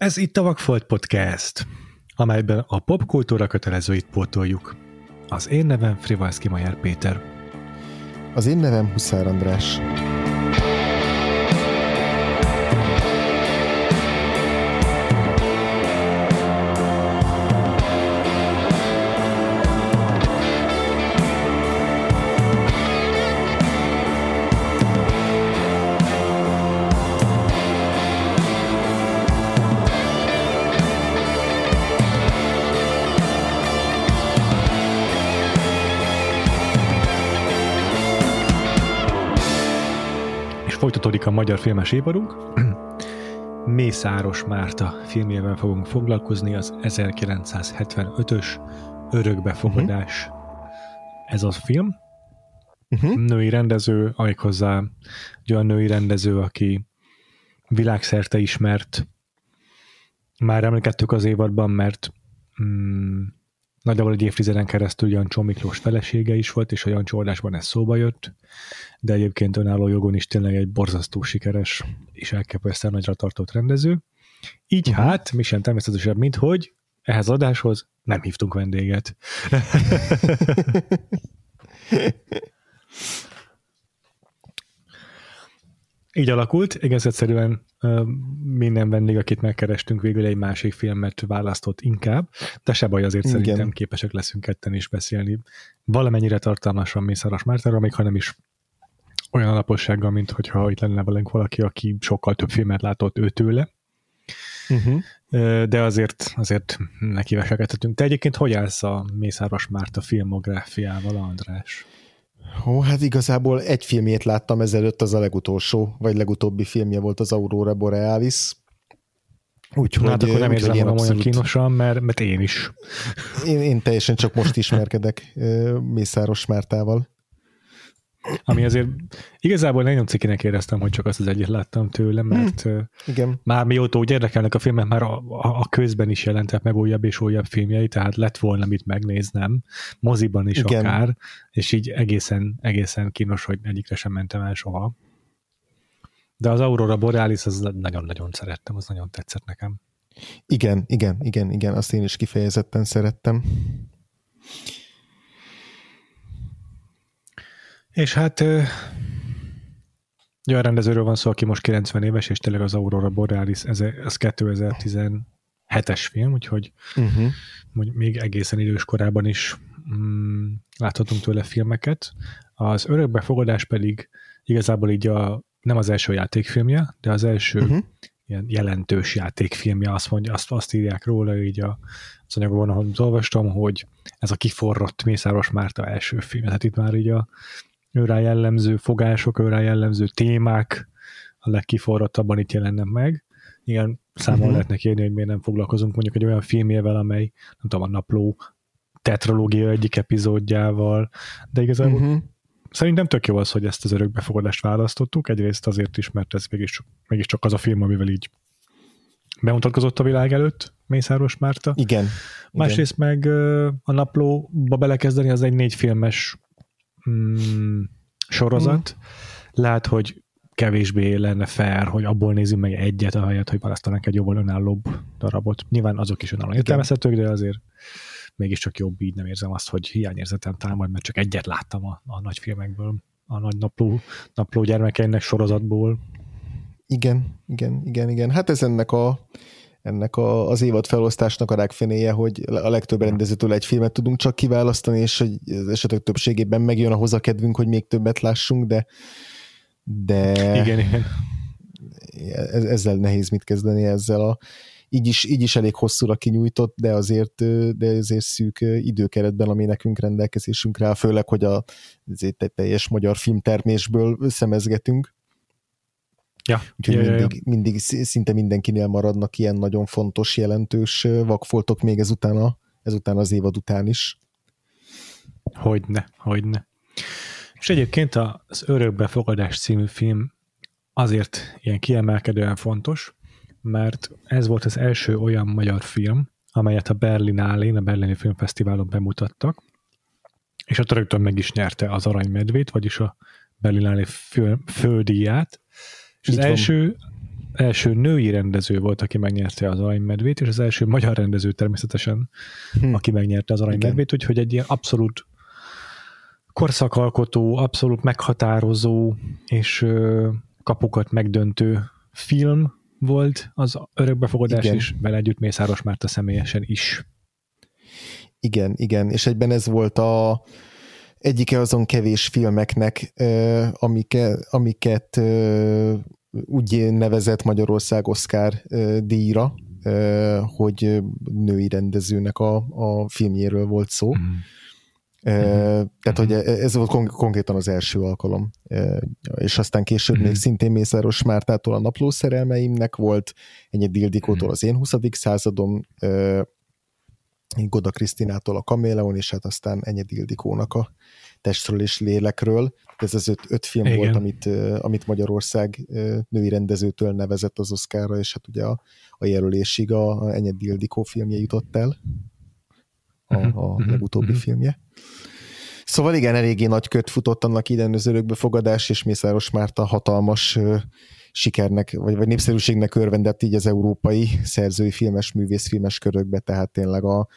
Ez itt a Vagfolt Podcast, amelyben a popkultúra kötelezőit pótoljuk. Az én nevem Frivalszki Majer Péter. Az én nevem Huszár András. Folytatódik a magyar filmes évadunk. Mészáros Márta filmjével fogunk foglalkozni, az 1975-ös Örökbefogadás. Uh-huh. Ez az film. Uh-huh. Női rendező, hozzá egy olyan női rendező, aki világszerte ismert. Már emlékeztük az évadban, mert mm, nagyjából egy évtizeden keresztül Jancsó Miklós felesége is volt, és a Jancsó adásban ez szóba jött, de egyébként önálló jogon is tényleg egy borzasztó sikeres és elképesztően nagyra tartott rendező. Így uh-huh. hát, mi sem természetesebb, mint hogy ehhez adáshoz nem hívtunk vendéget. Így alakult, egész egyszerűen minden vendég, akit megkerestünk, végül egy másik filmet választott inkább, de se baj, azért Igen. szerintem képesek leszünk ketten is beszélni. Valamennyire tartalmasan Mészáros Mártára, még ha nem is olyan alapossággal, mint hogyha itt lenne velünk valaki, aki sokkal több filmet látott ő tőle. Uh-huh. De azért, azért neki vesekedhetünk. Te egyébként hogy állsz a Mészáros Márta filmográfiával, András? Ó, hát igazából egy filmjét láttam ezelőtt, az a legutolsó, vagy legutóbbi filmje volt az Aurora Borealis. Úgyhogy, hát akkor nem érzem magam olyan kínosan, mert, mert én is. Én, én teljesen csak most ismerkedek Mészáros Mártával. Ami azért igazából nagyon cikinek éreztem, hogy csak azt az egyet láttam tőle, mert hmm, igen. már mióta úgy érdekelnek a filmek, már a, a, a közben is jelentek meg újabb és újabb filmjei, tehát lett volna mit megnéznem, moziban is igen. akár, és így egészen, egészen kínos, hogy egyikre sem mentem el soha. De az Aurora Borealis, az nagyon-nagyon szerettem, az nagyon tetszett nekem. Igen, igen, igen, igen, azt én is kifejezetten szerettem. És hát olyan rendezőről van szó, aki most 90 éves, és tényleg az Aurora Borealis, ez, ez 2017-es film, úgyhogy uh-huh. még egészen idős korában is mm, láthatunk tőle filmeket. Az Örökbefogadás pedig igazából így a, nem az első játékfilmje, de az első uh-huh. ilyen jelentős játékfilmje, azt, mondja, azt, azt írják róla így a, az anyagban, ahol olvastam, hogy ez a kiforrott Mészáros Márta első film. Tehát itt már így a őrá jellemző fogások, őrá jellemző témák a legkiforrattabban itt jelennek meg. Igen, számon uh-huh. lehetne kérni, hogy miért nem foglalkozunk mondjuk egy olyan filmjével, amely, nem tudom, a napló tetralógia egyik epizódjával, de igazából uh-huh. szerintem tök jó az, hogy ezt az örökbefogadást választottuk, egyrészt azért is, mert ez mégis, mégiscsak az a film, amivel így bemutatkozott a világ előtt, Mészáros Márta. Igen. Másrészt igen. meg a naplóba belekezdeni, az egy négy filmes mm, sorozat, mm. lehet, hogy kevésbé lenne fair, hogy abból nézzünk meg egyet, ahelyett, hogy választanak egy jobban önállóbb darabot. Nyilván azok is önálló értelmezhetők, de azért mégiscsak jobb így nem érzem azt, hogy hiányérzetem támad, mert csak egyet láttam a, a nagy filmekből, a nagy napló, napló gyermekeinek sorozatból. Igen, igen, igen, igen. Hát ez ennek a ennek a, az évad felosztásnak a legfenéje, hogy a legtöbb rendezőtől egy filmet tudunk csak kiválasztani, és hogy az esetek többségében megjön ahhoz a kedvünk, hogy még többet lássunk, de de igen, igen. ezzel nehéz mit kezdeni ezzel a így is, így is elég hosszúra kinyújtott, de azért, de azért szűk időkeretben, ami nekünk rendelkezésünkre áll, főleg, hogy a azért teljes magyar filmtermésből szemezgetünk. Ja. Úgyhogy ja, mindig, ja, mindig, szinte mindenkinél maradnak ilyen nagyon fontos, jelentős vakfoltok még ezután, a, ezután az évad után is. Hogyne, hogyne. És egyébként az Örökbefogadás című film azért ilyen kiemelkedően fontos, mert ez volt az első olyan magyar film, amelyet a Berlinálén, a Berlini Filmfesztiválon bemutattak, és a rögtön meg is nyerte az Aranymedvét, vagyis a Berlinálé fő, fődíját, és az Itt első, van. első női rendező volt, aki megnyerte az aranymedvét, és az első magyar rendező természetesen, hm. aki megnyerte az aranymedvét, úgyhogy egy ilyen abszolút korszakalkotó, abszolút meghatározó és kapukat megdöntő film volt az örökbefogadás igen. is, vele együtt Mészáros Márta személyesen is. Igen, igen, és egyben ez volt a egyike azon kevés filmeknek, amiket, amiket úgy nevezett Magyarország Oscar díjra, hogy női rendezőnek a, a filmjéről volt szó. Mm. Tehát, hogy mhm. ez volt kon- konkrétan az első alkalom. És aztán később uh-huh. még szintén Mészáros Mártától a napló szerelmeimnek volt, ennyi Dildikótól uh-huh. az én 20. századom, Goda Krisztinától a Kaméleon, és hát aztán ennyi Dildikónak a testről és lélekről. Ez az öt, öt film Igen. volt, amit, amit Magyarország női rendezőtől nevezett az Oszkára, és hát ugye a, a jelölésig a, a Enyed Dildikó filmje jutott el, a, a uh-huh. legutóbbi uh-huh. filmje. Szóval igen, eléggé nagy kört futott annak idején az örökbefogadás, és Mészáros Márta hatalmas sikernek, vagy, vagy népszerűségnek örvendett így az európai szerzői filmes, művészfilmes körökbe, tehát tényleg a,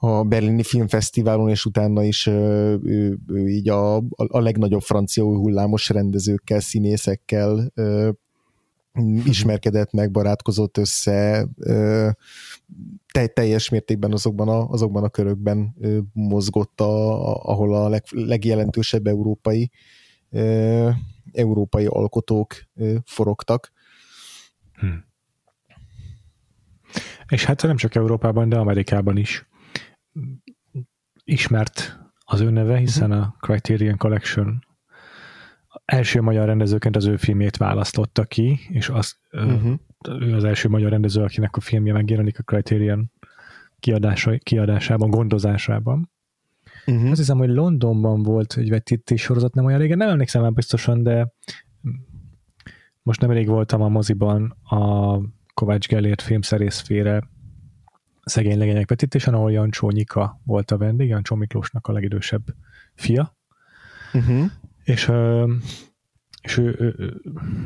a berlini filmfesztiválon, és utána is ő, ő, ő így a, a legnagyobb francia hullámos rendezőkkel, színészekkel ö, ismerkedett meg, barátkozott össze, ö, te, teljes mértékben azokban a, azokban a körökben ö, mozgott, a, ahol a leg, legjelentősebb európai ö, európai alkotók forogtak. Hmm. És hát nem csak Európában, de Amerikában is ismert az ő neve, hiszen a Criterion Collection első magyar rendezőként az ő filmjét választotta ki, és az, uh-huh. ő az első magyar rendező, akinek a filmje megjelenik a Criterion kiadása, kiadásában, gondozásában. Uh-huh. Azt hiszem, hogy Londonban volt egy vetítés sorozat nem olyan régen, nem emlékszem már biztosan, de most nemrég voltam a moziban a Kovács Gellért filmszerészfére szegény legények vetítésen, ahol Jancsó Nyika volt a vendég, Jancsó Miklósnak a legidősebb fia. Uh-huh. És, és ő, ő, ő,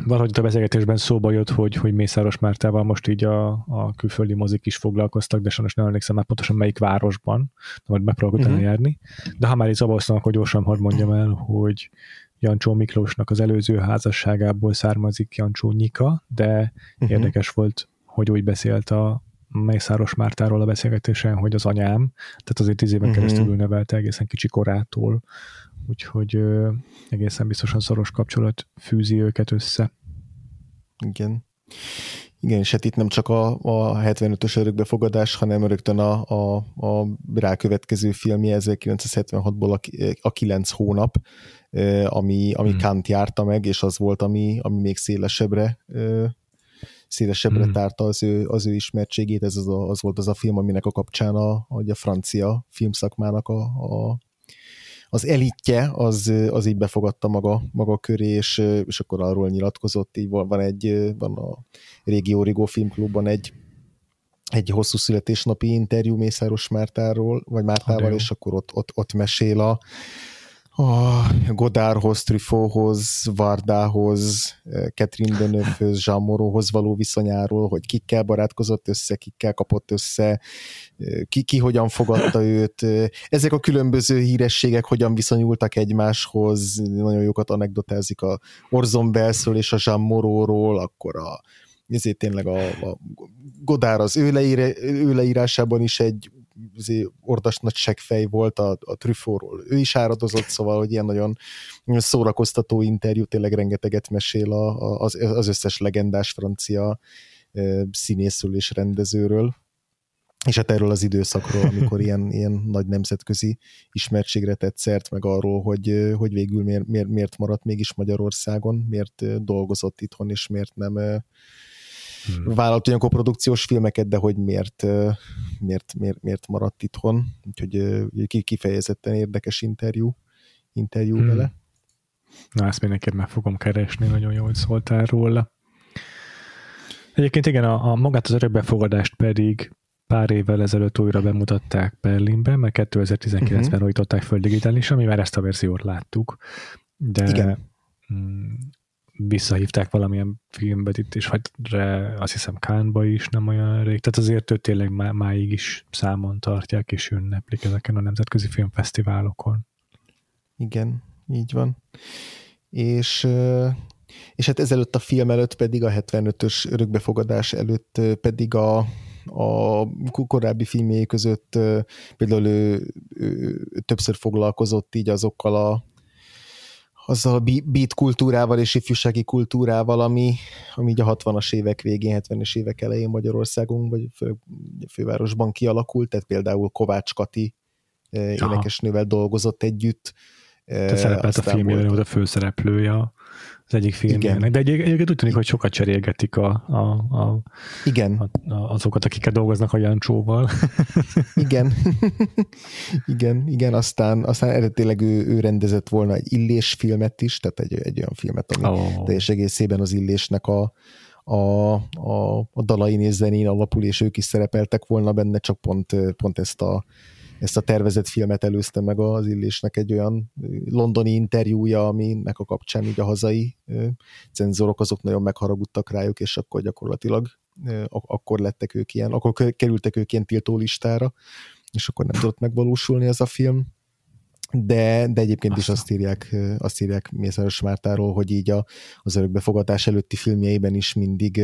valahogy a beszélgetésben szóba jött, hogy, hogy Mészáros Mártával most így a, a külföldi mozik is foglalkoztak, de sajnos nem emlékszem már pontosan melyik városban, majd megpróbálok uh-huh. utána járni. De ha már így szabasztanak, akkor gyorsan hadd mondjam el, hogy Jancsó Miklósnak az előző házasságából származik Jancsó Nyika, de uh-huh. érdekes volt, hogy úgy beszélt a, Mészáros Mártáról a beszélgetésen, hogy az anyám, tehát azért tíz éven uh-huh. keresztül nevelte egészen kicsi korától, úgyhogy ö, egészen biztosan szoros kapcsolat fűzi őket össze. Igen. Igen, és hát itt nem csak a, a 75-ös örökbefogadás, hanem rögtön a, a, a rákövetkező filmje 1976-ból a, a 9 hónap, ami, ami hmm. Kant járta meg, és az volt, ami, ami még szélesebbre szélesebbre hmm. tárta az ő, az ő ismertségét, ez az, a, az volt az a film, aminek a kapcsán a, a francia filmszakmának a, a az elitje az, az így befogadta maga, maga köré, és, és akkor arról nyilatkozott, így van, van egy, van a régi Origo filmklubban egy egy hosszú születésnapi interjú Mészáros Mártáról, vagy Mártával, és akkor ott, ott, ott mesél a, a Godárhoz, Truffauthoz, Vardához, Catherine Deneuve-höz, Jean Moreauhoz való viszonyáról, hogy kikkel barátkozott össze, kikkel kapott össze, ki, ki hogyan fogadta őt. Ezek a különböző hírességek hogyan viszonyultak egymáshoz, nagyon jókat anekdotázik a Orson Welles-ről és a Jean Moreau-ról, akkor a ezért tényleg a, a Godár az ő, leír, ő leírásában is egy ordas nagy seggfej volt a, a Trüffóról. Ő is áradozott, szóval, hogy ilyen nagyon szórakoztató interjú, tényleg rengeteget mesél a, a, az, az összes legendás francia színészről és rendezőről. És hát erről az időszakról, amikor ilyen, ilyen nagy nemzetközi ismertségre tett szert, meg arról, hogy, hogy végül miért, miért, miért maradt mégis Magyarországon, miért dolgozott itthon, és miért nem hmm. vállalt olyan koprodukciós filmeket, de hogy miért, miért, miért, miért maradt itthon. Úgyhogy kifejezetten érdekes interjú, interjú hmm. vele. Na, ezt mindenképp meg fogom keresni, nagyon jól szóltál róla. Egyébként igen, a, a magát az örökbefogadást pedig pár évvel ezelőtt újra bemutatták Berlinben, mert 2019-ben uh-huh. újították föl digitálisan, mi már ezt a verziót láttuk, de igen. Visszahívták valamilyen filmbet itt, és hát azt hiszem Kánba is nem olyan rég, tehát azért ő tényleg má, máig is számon tartják, és ünneplik ezeken a nemzetközi filmfesztiválokon. Igen, így van. És és hát ezelőtt a film előtt pedig, a 75-ös örökbefogadás előtt pedig a, a korábbi filmjei között például ő, ő többször foglalkozott így azokkal a azzal a beat kultúrával és ifjúsági kultúrával, ami, ami így a 60-as évek végén, 70-es évek elején Magyarországon, vagy fő, fővárosban kialakult, tehát például Kovács Kati énekesnővel dolgozott együtt. Te szerepelt a filmjében, volt a főszereplője az egyik filmjének. De egy, egyébként úgy tűnik, hogy sokat cserélgetik a, a, a, Igen. A, a, azokat, akik dolgoznak a Jancsóval. igen. igen, igen, aztán, aztán eredetileg ő, ő rendezett volna egy Illés filmet is, tehát egy, egy olyan filmet, ami oh. teljes egészében az Illésnek a, a, a, a dalain és zenén alapul, és ők is szerepeltek volna benne, csak pont, pont ezt a ezt a tervezett filmet előzte meg az Illésnek egy olyan londoni interjúja, aminek a kapcsán így a hazai cenzorok azok nagyon megharagudtak rájuk, és akkor gyakorlatilag akkor lettek ők ilyen, akkor kerültek ők ilyen tiltó listára, és akkor nem tudott megvalósulni ez a film de, de egyébként Aztán. is azt írják, azt írják Mészáros Mártáról, hogy így a, az örökbefogadás előtti filmjeiben is mindig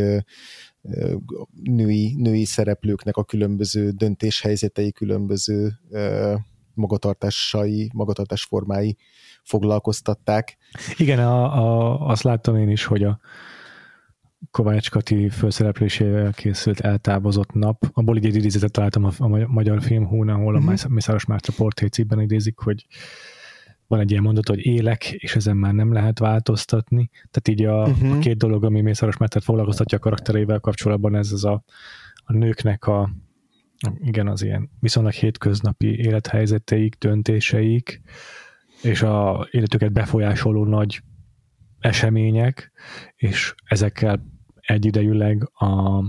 női, női szereplőknek a különböző döntéshelyzetei, különböző magatartásai, magatartás formái foglalkoztatták. Igen, a, a, azt láttam én is, hogy a Kovács Kati felszereplésével készült eltávozott nap. Abból így egy idézetet találtam a, a magyar film ahol a uh-huh. Mészáros Márta portrécében idézik, hogy van egy ilyen mondat, hogy élek, és ezen már nem lehet változtatni. Tehát így a, uh-huh. a két dolog, ami Mészáros Mártát foglalkoztatja a karakterével kapcsolatban, ez az a, a nőknek a, igen, az ilyen viszonylag hétköznapi élethelyzeteik, döntéseik, és a életüket befolyásoló nagy események, és ezekkel egyidejűleg a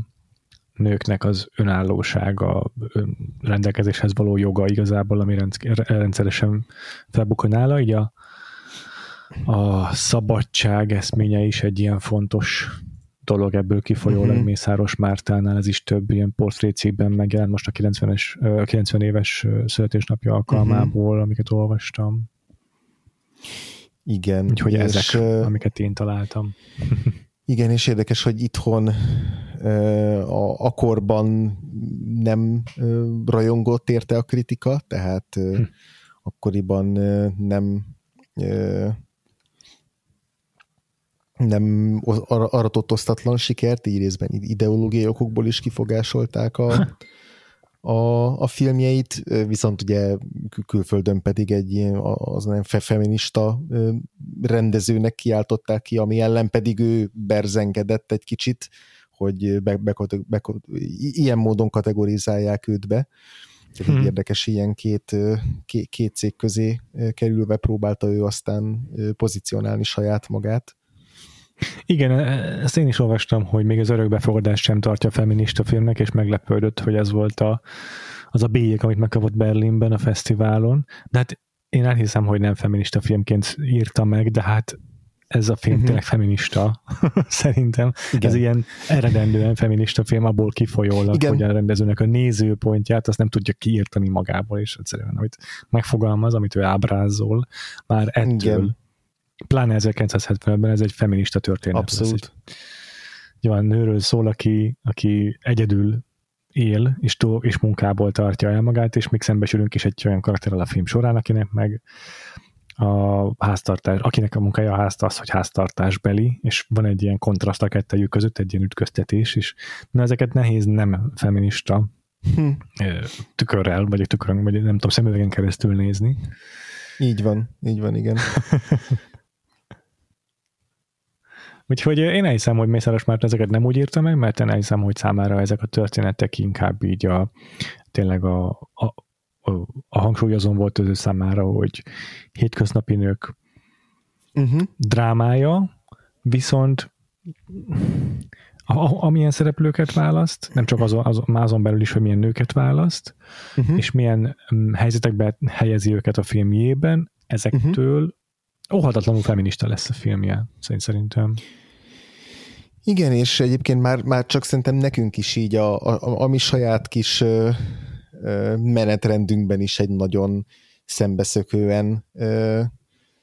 nőknek az önállósága, rendelkezéshez való joga igazából, ami rendszeresen felbukkan nála, így a, a szabadság eszménye is egy ilyen fontos dolog ebből kifolyólag uh-huh. Mészáros Mártánál, ez is több ilyen portrécikben megjelent most a 90-es, 90 éves születésnapja alkalmából, uh-huh. amiket olvastam. Igen. Úgyhogy és, ezek, amiket én találtam. Igen, és érdekes, hogy itthon a, akkorban nem rajongott érte a kritika, tehát hm. akkoriban nem nem aratott osztatlan sikert, így részben ideológiai okokból is kifogásolták a, a, a filmjeit, viszont ugye külföldön pedig egy ilyen, az nem feminista rendezőnek kiáltották ki, ami ellen pedig ő berzengedett egy kicsit, hogy be, be, be, ilyen módon kategorizálják őt be. Tehát hmm. érdekes, ilyen két, két, két cég közé kerülve próbálta ő aztán pozícionálni saját magát. Igen, e, ezt én is olvastam, hogy még az örökbefogadás sem tartja feminista filmnek, és meglepődött, hogy ez volt a, az a bélyek, amit megkapott Berlinben a fesztiválon. De hát én elhiszem, hogy nem feminista filmként írta meg, de hát ez a film uh-huh. tényleg feminista, szerintem. Igen. Ez ilyen eredendően feminista film, abból kifolyólag, Igen. hogy a rendezőnek a nézőpontját azt nem tudja kiírtani magából, és egyszerűen, amit megfogalmaz, amit ő ábrázol, már ettől Igen pláne 1975-ben ez egy feminista történet. Abszolút. Egy olyan nőről szól, aki, aki egyedül él, és, tó, és munkából tartja el magát, és még szembesülünk is egy olyan karakterrel a film során, akinek meg a háztartás, akinek a munkája a házt az, hogy háztartásbeli, és van egy ilyen kontraszt a kettejük között, egy ilyen ütköztetés is. Na ezeket nehéz nem feminista hm. tükörrel, vagy egy tükörön, vagy nem tudom, szemüvegen keresztül nézni. Így van, így van, igen. Úgyhogy én elhiszem, hogy Mészáros Márton ezeket nem úgy írta meg, mert én elhiszem, hogy számára ezek a történetek inkább így a, tényleg a, a, a, a hangsúlyozón volt az ő számára, hogy hétköznapi nők uh-huh. drámája, viszont a, amilyen szereplőket választ, nem csak azon, azon, azon belül is, hogy milyen nőket választ, uh-huh. és milyen um, helyzetekbe helyezi őket a filmjében, ezektől uh-huh óhatatlanul feminista lesz a filmje, szerintem. Igen, és egyébként már, már csak szerintem nekünk is így a, a, a mi saját kis ö, ö, menetrendünkben is egy nagyon szembeszökően ö,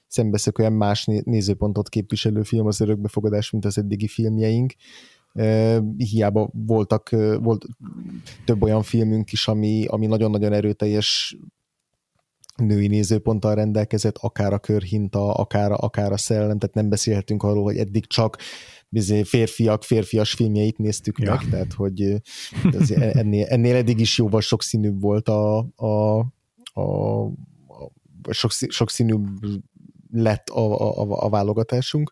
szembeszökően más nézőpontot képviselő film az örökbefogadás, mint az eddigi filmjeink. Hiába voltak, volt több olyan filmünk is, ami, ami nagyon-nagyon erőteljes női nézőponttal rendelkezett, akár a körhinta, akár, akár a szerelem, tehát nem beszélhetünk arról, hogy eddig csak bizony, férfiak, férfias filmjeit néztük ja. meg, tehát hogy ennél, ennél eddig is jóval sokszínűbb volt a, a, a, a sok, sokszínűbb lett a, a, a válogatásunk.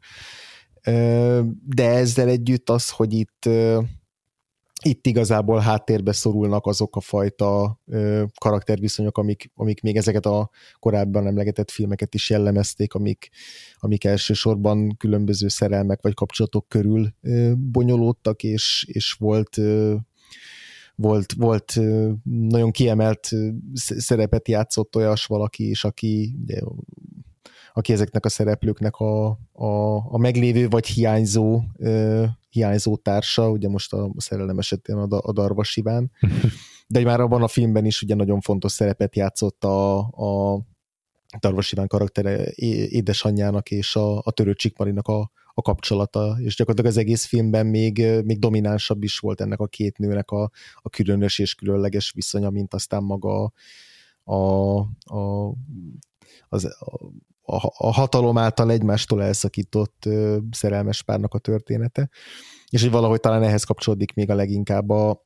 De ezzel együtt az, hogy itt itt igazából háttérbe szorulnak azok a fajta ö, karakterviszonyok, amik, amik még ezeket a korábban emlegetett filmeket is jellemezték, amik, amik elsősorban különböző szerelmek vagy kapcsolatok körül ö, bonyolódtak, és, és volt ö, volt, volt nagyon kiemelt szerepet játszott olyas valaki is, aki ugye, aki ezeknek a szereplőknek a, a, a meglévő vagy hiányzó hiányzó társa, ugye most a szerelem esetén a, a Darvas Iván, de már abban a filmben is ugye nagyon fontos szerepet játszott a, a Darvas Iván karaktere édesanyjának és a, a törő Csikmarinak a, a kapcsolata, és gyakorlatilag az egész filmben még, még dominánsabb is volt ennek a két nőnek a, a különös és különleges viszonya, mint aztán maga a, a, az, a, a, hatalom által egymástól elszakított szerelmes párnak a története, és hogy valahogy talán ehhez kapcsolódik még a leginkább a,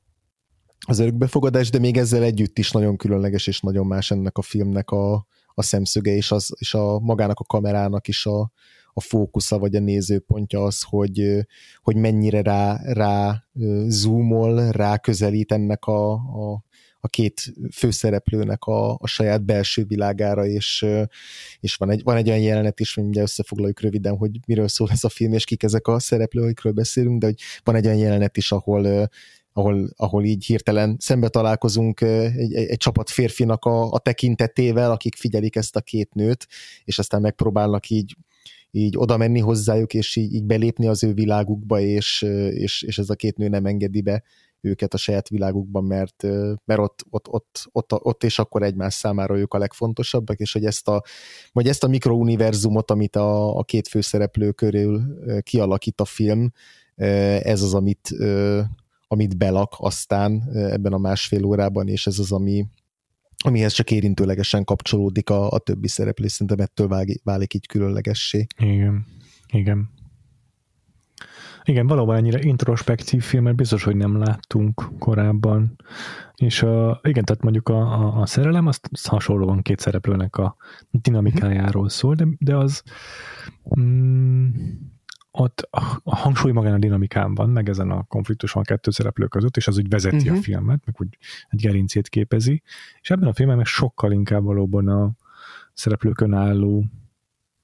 az örökbefogadás, de még ezzel együtt is nagyon különleges és nagyon más ennek a filmnek a, a szemszöge, és, az, és a magának a kamerának is a, a fókusza, vagy a nézőpontja az, hogy, hogy mennyire rá, rá zoomol, rá közelít ennek a, a, a két főszereplőnek a, a saját belső világára, és, és van, egy, van egy olyan jelenet is, hogy ugye összefoglaljuk röviden, hogy miről szól ez a film, és kik ezek a szereplők, akikről beszélünk, de hogy van egy olyan jelenet is, ahol ahol, ahol így hirtelen szembe találkozunk egy, egy, egy csapat férfinak a, a tekintetével, akik figyelik ezt a két nőt, és aztán megpróbálnak így így oda menni hozzájuk, és így, így belépni az ő világukba, és, és, és ez a két nő nem engedi be őket a saját világukban, mert, mert ott, ott, ott, ott, ott és akkor egymás számára ők a legfontosabbak, és hogy ezt a, vagy ezt a mikrouniverzumot, amit a, a két főszereplő körül kialakít a film, ez az, amit, amit belak aztán ebben a másfél órában, és ez az, ami, amihez csak érintőlegesen kapcsolódik a, a többi szereplő, szerintem ettől válik, válik így különlegessé. Igen, igen. Igen, valóban ennyire introspektív filmet biztos, hogy nem láttunk korábban. És a, igen, tehát mondjuk a, a, a szerelem, azt, az hasonlóan két szereplőnek a dinamikájáról szól, de, de az mm, ott a, a hangsúly magán a dinamikán van, meg ezen a konfliktuson a kettő szereplő között, és az úgy vezeti uh-huh. a mhm. filmet, meg úgy egy gerincét képezi, és ebben a filmben meg sokkal inkább valóban a szereplőkön álló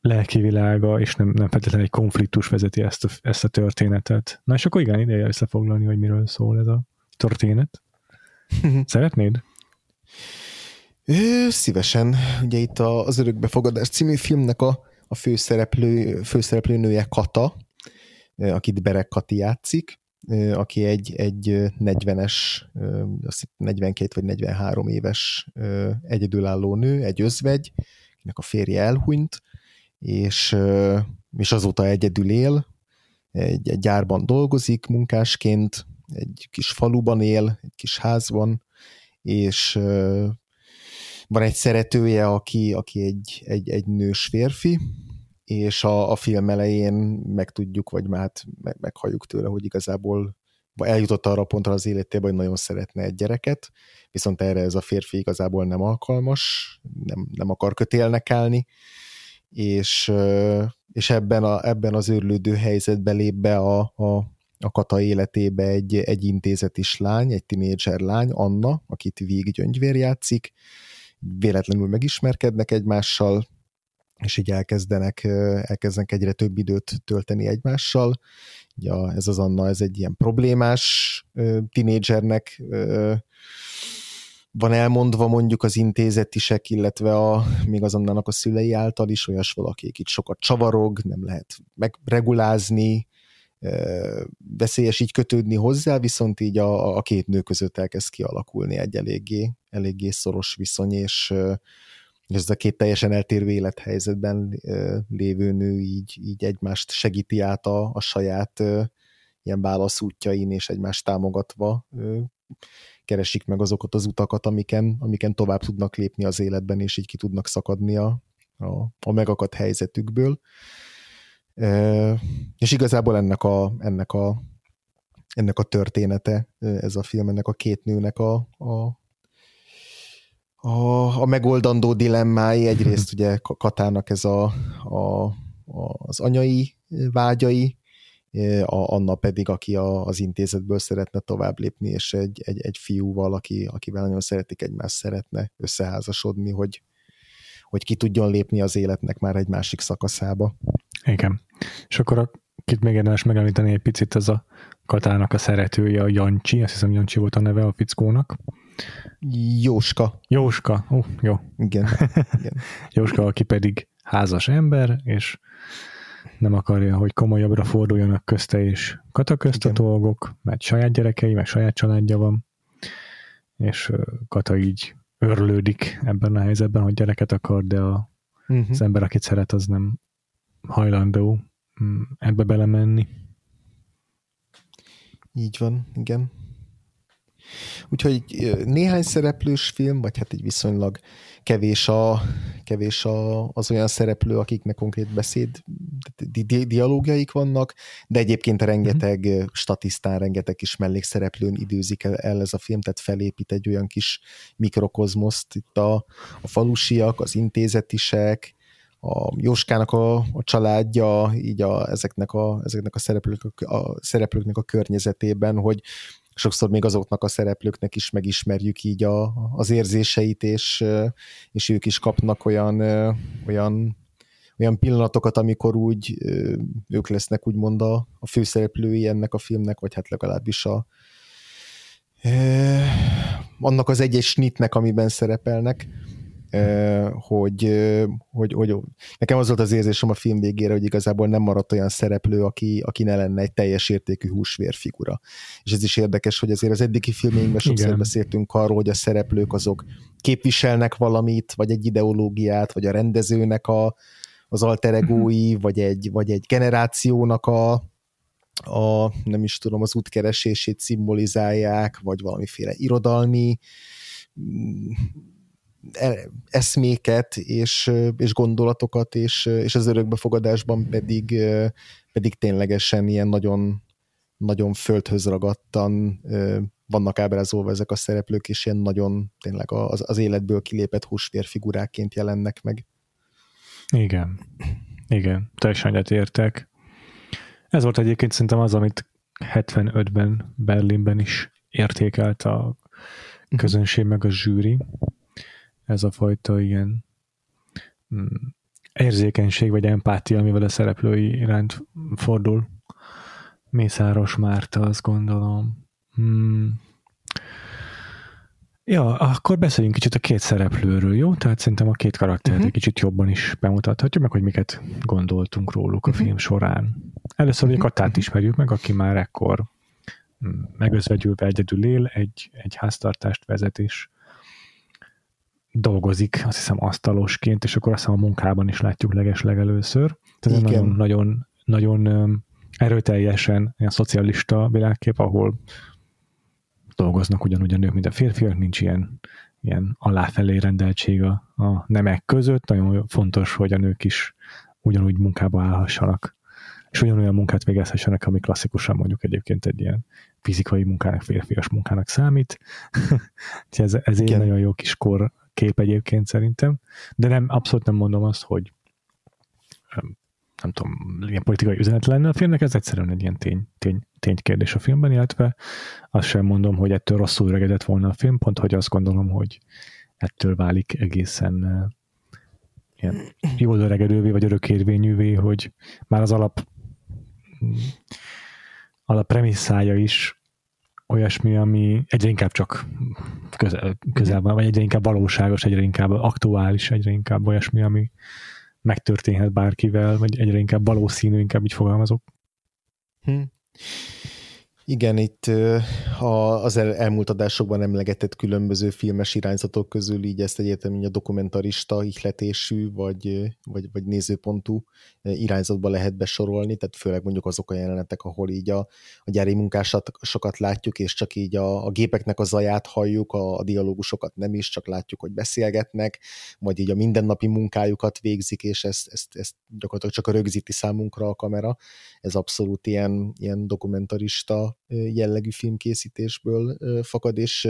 lelki világa, és nem, nem feltétlenül egy konfliktus vezeti ezt a, ezt a történetet. Na és akkor igen, ideje összefoglalni, hogy miről szól ez a történet. Szeretnéd? Ő, szívesen. Ugye itt az Örökbefogadás című filmnek a, a főszereplő, főszereplőnője Kata, akit Berek Kati játszik, aki egy, egy 40-es, 42 vagy 43 éves egyedülálló nő, egy özvegy, akinek a férje elhunyt, és, és azóta egyedül él, egy, egy gyárban dolgozik munkásként, egy kis faluban él, egy kis házban, és van egy szeretője, aki, aki egy, egy, egy nős férfi, és a, a film elején megtudjuk, vagy már hát meg, meghalljuk tőle, hogy igazából eljutott arra a pontra az életében, hogy nagyon szeretne egy gyereket, viszont erre ez a férfi igazából nem alkalmas, nem, nem akar kötélnek állni, és, és ebben, a, ebben az őrlődő helyzetben lép be a, a, a Kata életébe egy, egy intézetis lány, egy tinédzser lány, Anna, akit Víg Gyöngyvér játszik, véletlenül megismerkednek egymással, és így elkezdenek, elkezdenek egyre több időt tölteni egymással. Ja, ez az Anna, ez egy ilyen problémás tinédzsernek van elmondva mondjuk az intézetisek, illetve a, még azonnának a szülei által is olyas valaki, itt sokat csavarog, nem lehet megregulázni, veszélyes így kötődni hozzá, viszont így a, a két nő között elkezd kialakulni egy eléggé, eléggé szoros viszony, és ez a két teljesen eltérő élethelyzetben lévő nő így, így egymást segíti át a, a saját ilyen válaszútjain, és egymást támogatva keresik meg azokat az utakat, amiken, amiken tovább tudnak lépni az életben, és így ki tudnak szakadni a, a, a megakadt helyzetükből. E, és igazából ennek a, ennek a, ennek a története, ez a film, ennek a két nőnek a, a, a, a megoldandó dilemmái. Egyrészt ugye Katának ez a, a, az anyai vágyai, a Anna pedig, aki a, az intézetből szeretne tovább lépni, és egy, egy, egy fiúval, aki, akivel nagyon szeretik egymást, szeretne összeházasodni, hogy, hogy ki tudjon lépni az életnek már egy másik szakaszába. Igen. És akkor a, kit még érdemes megemlíteni egy picit, ez a Katának a szeretője, a Jancsi, azt hiszem Jancsi volt a neve a fickónak. Jóska. Jóska, uh, jó. Igen. Igen. Jóska, aki pedig házas ember, és nem akarja, hogy komolyabbra forduljanak közte és Kata közt a dolgok, mert saját gyerekei, meg saját családja van, és Kata így örlődik ebben a helyzetben, hogy gyereket akar, de a, uh-huh. az ember, akit szeret, az nem hajlandó mm, ebbe belemenni. Így van, igen. Úgyhogy néhány szereplős film, vagy hát egy viszonylag kevés, a, kevés a, az olyan szereplő, akiknek konkrét beszéd, di, di, dialógiaik vannak, de egyébként rengeteg mm-hmm. statisztán, rengeteg kis mellékszereplőn időzik el, el ez a film, tehát felépít egy olyan kis mikrokozmoszt, itt a, a falusiak, az intézetisek, a Jóskának a, a családja, így a, ezeknek, a, ezeknek a, szereplők, a szereplőknek a környezetében, hogy sokszor még azoknak a szereplőknek is megismerjük így a, az érzéseit, és, és ők is kapnak olyan, olyan, olyan pillanatokat, amikor úgy ők lesznek úgymond a, a főszereplői ennek a filmnek, vagy hát legalábbis a, annak az egyes snitnek, amiben szerepelnek hogy, hogy, hogy nekem az volt az érzésem a film végére, hogy igazából nem maradt olyan szereplő, aki, aki ne lenne egy teljes értékű húsvérfigura. És ez is érdekes, hogy azért az eddigi filmeinkben sokszor beszéltünk arról, hogy a szereplők azok képviselnek valamit, vagy egy ideológiát, vagy a rendezőnek a, az alter egói, uh-huh. vagy, egy, vagy egy generációnak a, a, nem is tudom, az útkeresését szimbolizálják, vagy valamiféle irodalmi E, eszméket és, és gondolatokat, és, és az örökbefogadásban pedig, pedig ténylegesen ilyen nagyon, nagyon földhöz ragadtan vannak ábrázolva ezek a szereplők, és ilyen nagyon tényleg az, az életből kilépett húsvérfiguráként jelennek meg. Igen. Igen, teljesen értek. Ez volt egyébként szerintem az, amit 75-ben Berlinben is értékelt a közönség meg a zsűri, ez a fajta ilyen mm, érzékenység vagy empátia, amivel a szereplői iránt fordul. Mészáros Márta, azt gondolom. Hmm. Ja, akkor beszéljünk kicsit a két szereplőről, jó? Tehát szerintem a két karaktert uh-huh. egy kicsit jobban is bemutathatjuk, meg hogy miket gondoltunk róluk a uh-huh. film során. Először uh-huh. Katát ismerjük meg, aki már ekkor mm, megözvegyülve egyedül él, egy, egy háztartást vezet, és dolgozik, azt hiszem asztalosként, és akkor azt hiszem a munkában is látjuk legesleg először. Tehát ez nagyon, nagyon, nagyon erőteljesen ilyen szocialista világkép, ahol dolgoznak ugyanúgy a nők, mint a férfiak, nincs ilyen, ilyen aláfelé rendeltség a, a nemek között. Nagyon fontos, hogy a nők is ugyanúgy munkába állhassanak, és ugyanolyan munkát végezhessenek, ami klasszikusan mondjuk egyébként egy ilyen fizikai munkának, férfias munkának számít. ez, ez egy nagyon jó kis kor kép egyébként szerintem, de nem, abszolút nem mondom azt, hogy nem tudom, ilyen politikai üzenet lenne a filmnek, ez egyszerűen egy ilyen tény, tény, ténykérdés a filmben, illetve azt sem mondom, hogy ettől rosszul regedett volna a film, pont hogy azt gondolom, hogy ettől válik egészen uh, ilyen jól öregedővé, vagy örökérvényűvé, hogy már az alap alap premisszája is olyasmi, ami egyre inkább csak közel, közel van, vagy egyre inkább valóságos, egyre inkább aktuális, egyre inkább olyasmi, ami megtörténhet bárkivel, vagy egyre inkább valószínű, inkább így fogalmazok. Hm. Igen, itt az elmúlt adásokban emlegetett különböző filmes irányzatok közül így ezt egyértelműen a dokumentarista ihletésű, vagy, vagy, vagy nézőpontú irányzatba lehet besorolni, tehát főleg mondjuk azok a jelenetek, ahol így a, a gyári munkásokat látjuk, és csak így a, a gépeknek a zaját halljuk, a, a dialógusokat nem is, csak látjuk, hogy beszélgetnek, vagy így a mindennapi munkájukat végzik, és ezt, ezt, ezt gyakorlatilag csak a rögzíti számunkra a kamera. Ez abszolút ilyen, ilyen dokumentarista jellegű filmkészítésből fakad, és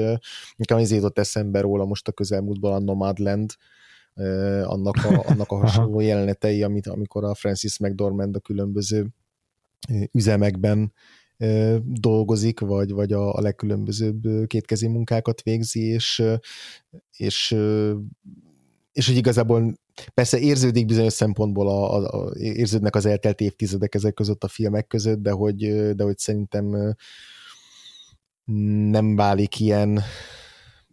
nekem az jutott eszembe róla most a közelmúltban a Nomadland, annak a, annak a hasonló jelenetei, amit, amikor a Francis McDormand a különböző üzemekben dolgozik, vagy, vagy a, a legkülönbözőbb kétkezi munkákat végzi, és, és, és hogy igazából persze érződik bizonyos szempontból, a, a, a, érződnek az eltelt évtizedek ezek között a filmek között, de hogy, de hogy szerintem nem válik ilyen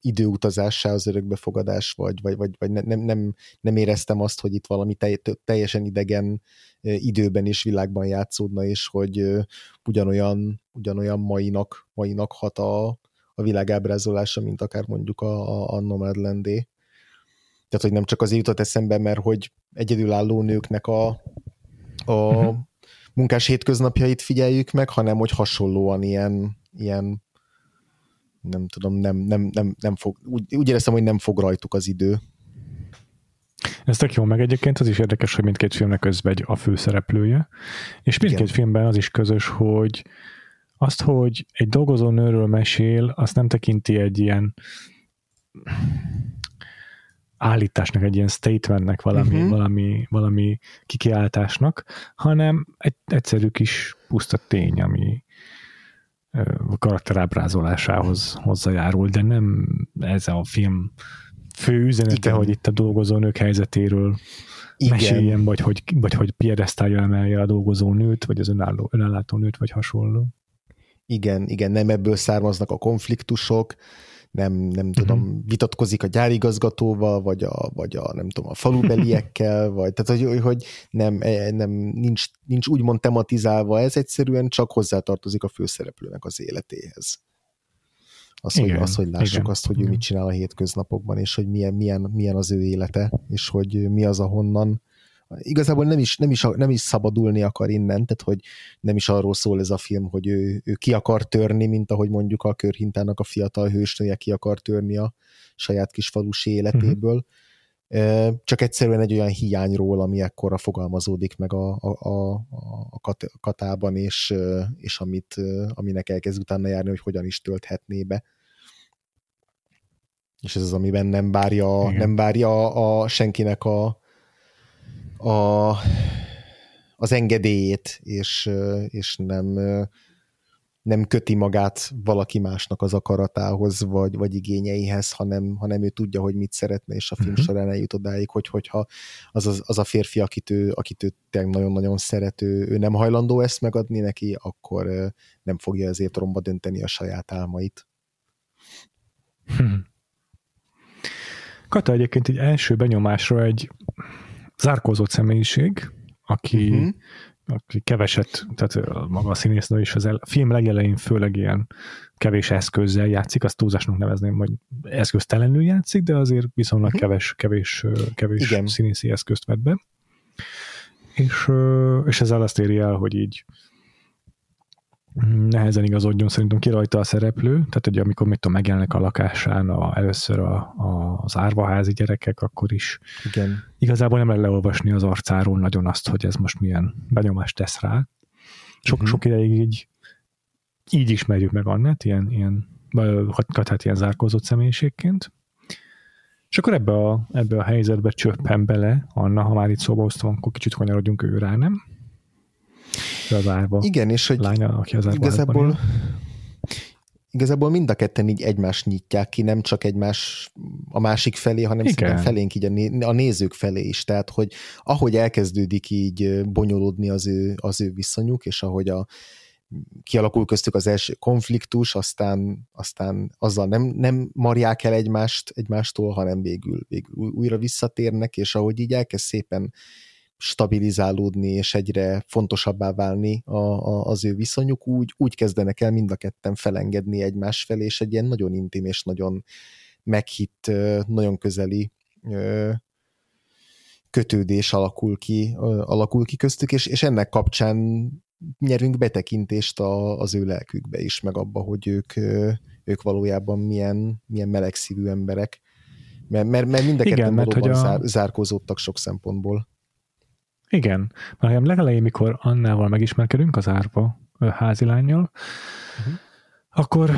időutazássá az örökbefogadás, vagy, vagy, vagy, vagy nem, nem, nem éreztem azt, hogy itt valami teljesen idegen időben és világban játszódna, és hogy ugyanolyan, ugyanolyan mainak, mainak hat a, a világ ábrázolása, mint akár mondjuk a, a, a Nomadlandé. Tehát, hogy nem csak azért jutott eszembe, mert hogy egyedülálló nőknek a, a uh-huh. munkás hétköznapjait figyeljük meg, hanem hogy hasonlóan ilyen, ilyen nem tudom, nem, nem, nem, nem fog, úgy, úgy éreztem, hogy nem fog rajtuk az idő. Ez tök jó, meg egyébként az is érdekes, hogy mindkét filmnek közvegy a főszereplője, és mindkét Igen. filmben az is közös, hogy azt, hogy egy dolgozó nőről mesél, azt nem tekinti egy ilyen állításnak, egy ilyen statementnek, valami, uh-huh. valami, valami kikiáltásnak, hanem egy egyszerű kis puszta tény, ami a karakter ábrázolásához hozzájárul, de nem ez a film fő üzenete, Igen. hogy itt a dolgozó nők helyzetéről Igen. meséljen, vagy hogy, vagy hogy piedesztálja emelje a dolgozó nőt, vagy az önálló, önállátó nőt, vagy hasonló. Igen, igen, nem ebből származnak a konfliktusok, nem, nem uh-huh. tudom, vitatkozik a gyárigazgatóval, vagy a, vagy a nem tudom, a falubeliekkel, vagy tehát, hogy, hogy nem, e, nem nincs, nincs úgymond tematizálva, ez egyszerűen csak hozzátartozik a főszereplőnek az életéhez. Az, igen, hogy, az, hogy lássuk igen, azt, hogy igen. ő mit csinál a hétköznapokban, és hogy milyen, milyen, milyen az ő élete, és hogy mi az, ahonnan igazából nem is, nem, is, nem is szabadulni akar innen, tehát hogy nem is arról szól ez a film, hogy ő, ő ki akar törni, mint ahogy mondjuk a körhintának a fiatal hősnője ki akar törni a saját kis falusi életéből. Uh-huh. Csak egyszerűen egy olyan hiányról, ami ekkora fogalmazódik meg a, a, a, a katában, és, és amit, aminek elkezd utána járni, hogy hogyan is tölthetné be és ez az, amiben nem várja, nem várja a, a senkinek a, a, az engedélyét, és, és nem, nem köti magát valaki másnak az akaratához, vagy, vagy igényeihez, hanem, hanem ő tudja, hogy mit szeretne, és a film uh-huh. során eljut odáig, hogy, hogyha az, az, az a férfi, akit ő, akit ő nagyon-nagyon szeret, ő, ő nem hajlandó ezt megadni neki, akkor nem fogja ezért romba dönteni a saját álmait. Hmm. Kata egyébként egy első benyomásra egy zárkózott személyiség, aki, uh-huh. aki keveset, tehát maga a színésznő is az el, a film legelején főleg ilyen kevés eszközzel játszik, azt túlzásnak nevezném, hogy eszköztelenül játszik, de azért viszonylag uh-huh. kevés, kevés, kevés Igen. színészi eszközt vett be. És, és ezzel azt éri el, hogy így nehezen igazodjon szerintem ki rajta a szereplő, tehát hogy amikor mit tudom, megjelennek a lakásán a, először a, a, az árvaházi gyerekek, akkor is Igen. igazából nem lehet leolvasni az arcáról nagyon azt, hogy ez most milyen benyomást tesz rá. Sok, uh-huh. sok ideig így így ismerjük meg Annát, ilyen, ilyen, hát ilyen zárkózott személyiségként. És akkor ebbe a, ebbe a helyzetbe csöppen bele Anna, ha már itt szóba hoztam, akkor kicsit kanyarodjunk ő rá, nem? Az árva Igen, és hogy lánya, aki az igazából, igazából mind a ketten így egymást nyitják ki, nem csak egymás a másik felé, hanem Igen. felénk így a, né, a nézők felé is. Tehát, hogy ahogy elkezdődik így bonyolódni az ő, az ő viszonyuk, és ahogy a kialakul köztük az első konfliktus, aztán, aztán azzal nem, nem marják el egymást, egymástól, hanem végül, végül újra visszatérnek, és ahogy így elkezd szépen stabilizálódni, és egyre fontosabbá válni a, a, az ő viszonyuk, úgy, úgy kezdenek el mind a ketten felengedni egymás felé, és egy ilyen nagyon intim és nagyon meghitt, nagyon közeli kötődés alakul ki, alakul ki köztük, és, és ennek kapcsán nyerünk betekintést a, az ő lelkükbe is, meg abba, hogy ők, ők valójában milyen, milyen melegszívű emberek. Mert, mert, mert mind a ketten valóban a... zár, zárkózódtak sok szempontból. Igen, mert legelején, mikor Annával megismerkedünk, az árva házilányjal, uh-huh. akkor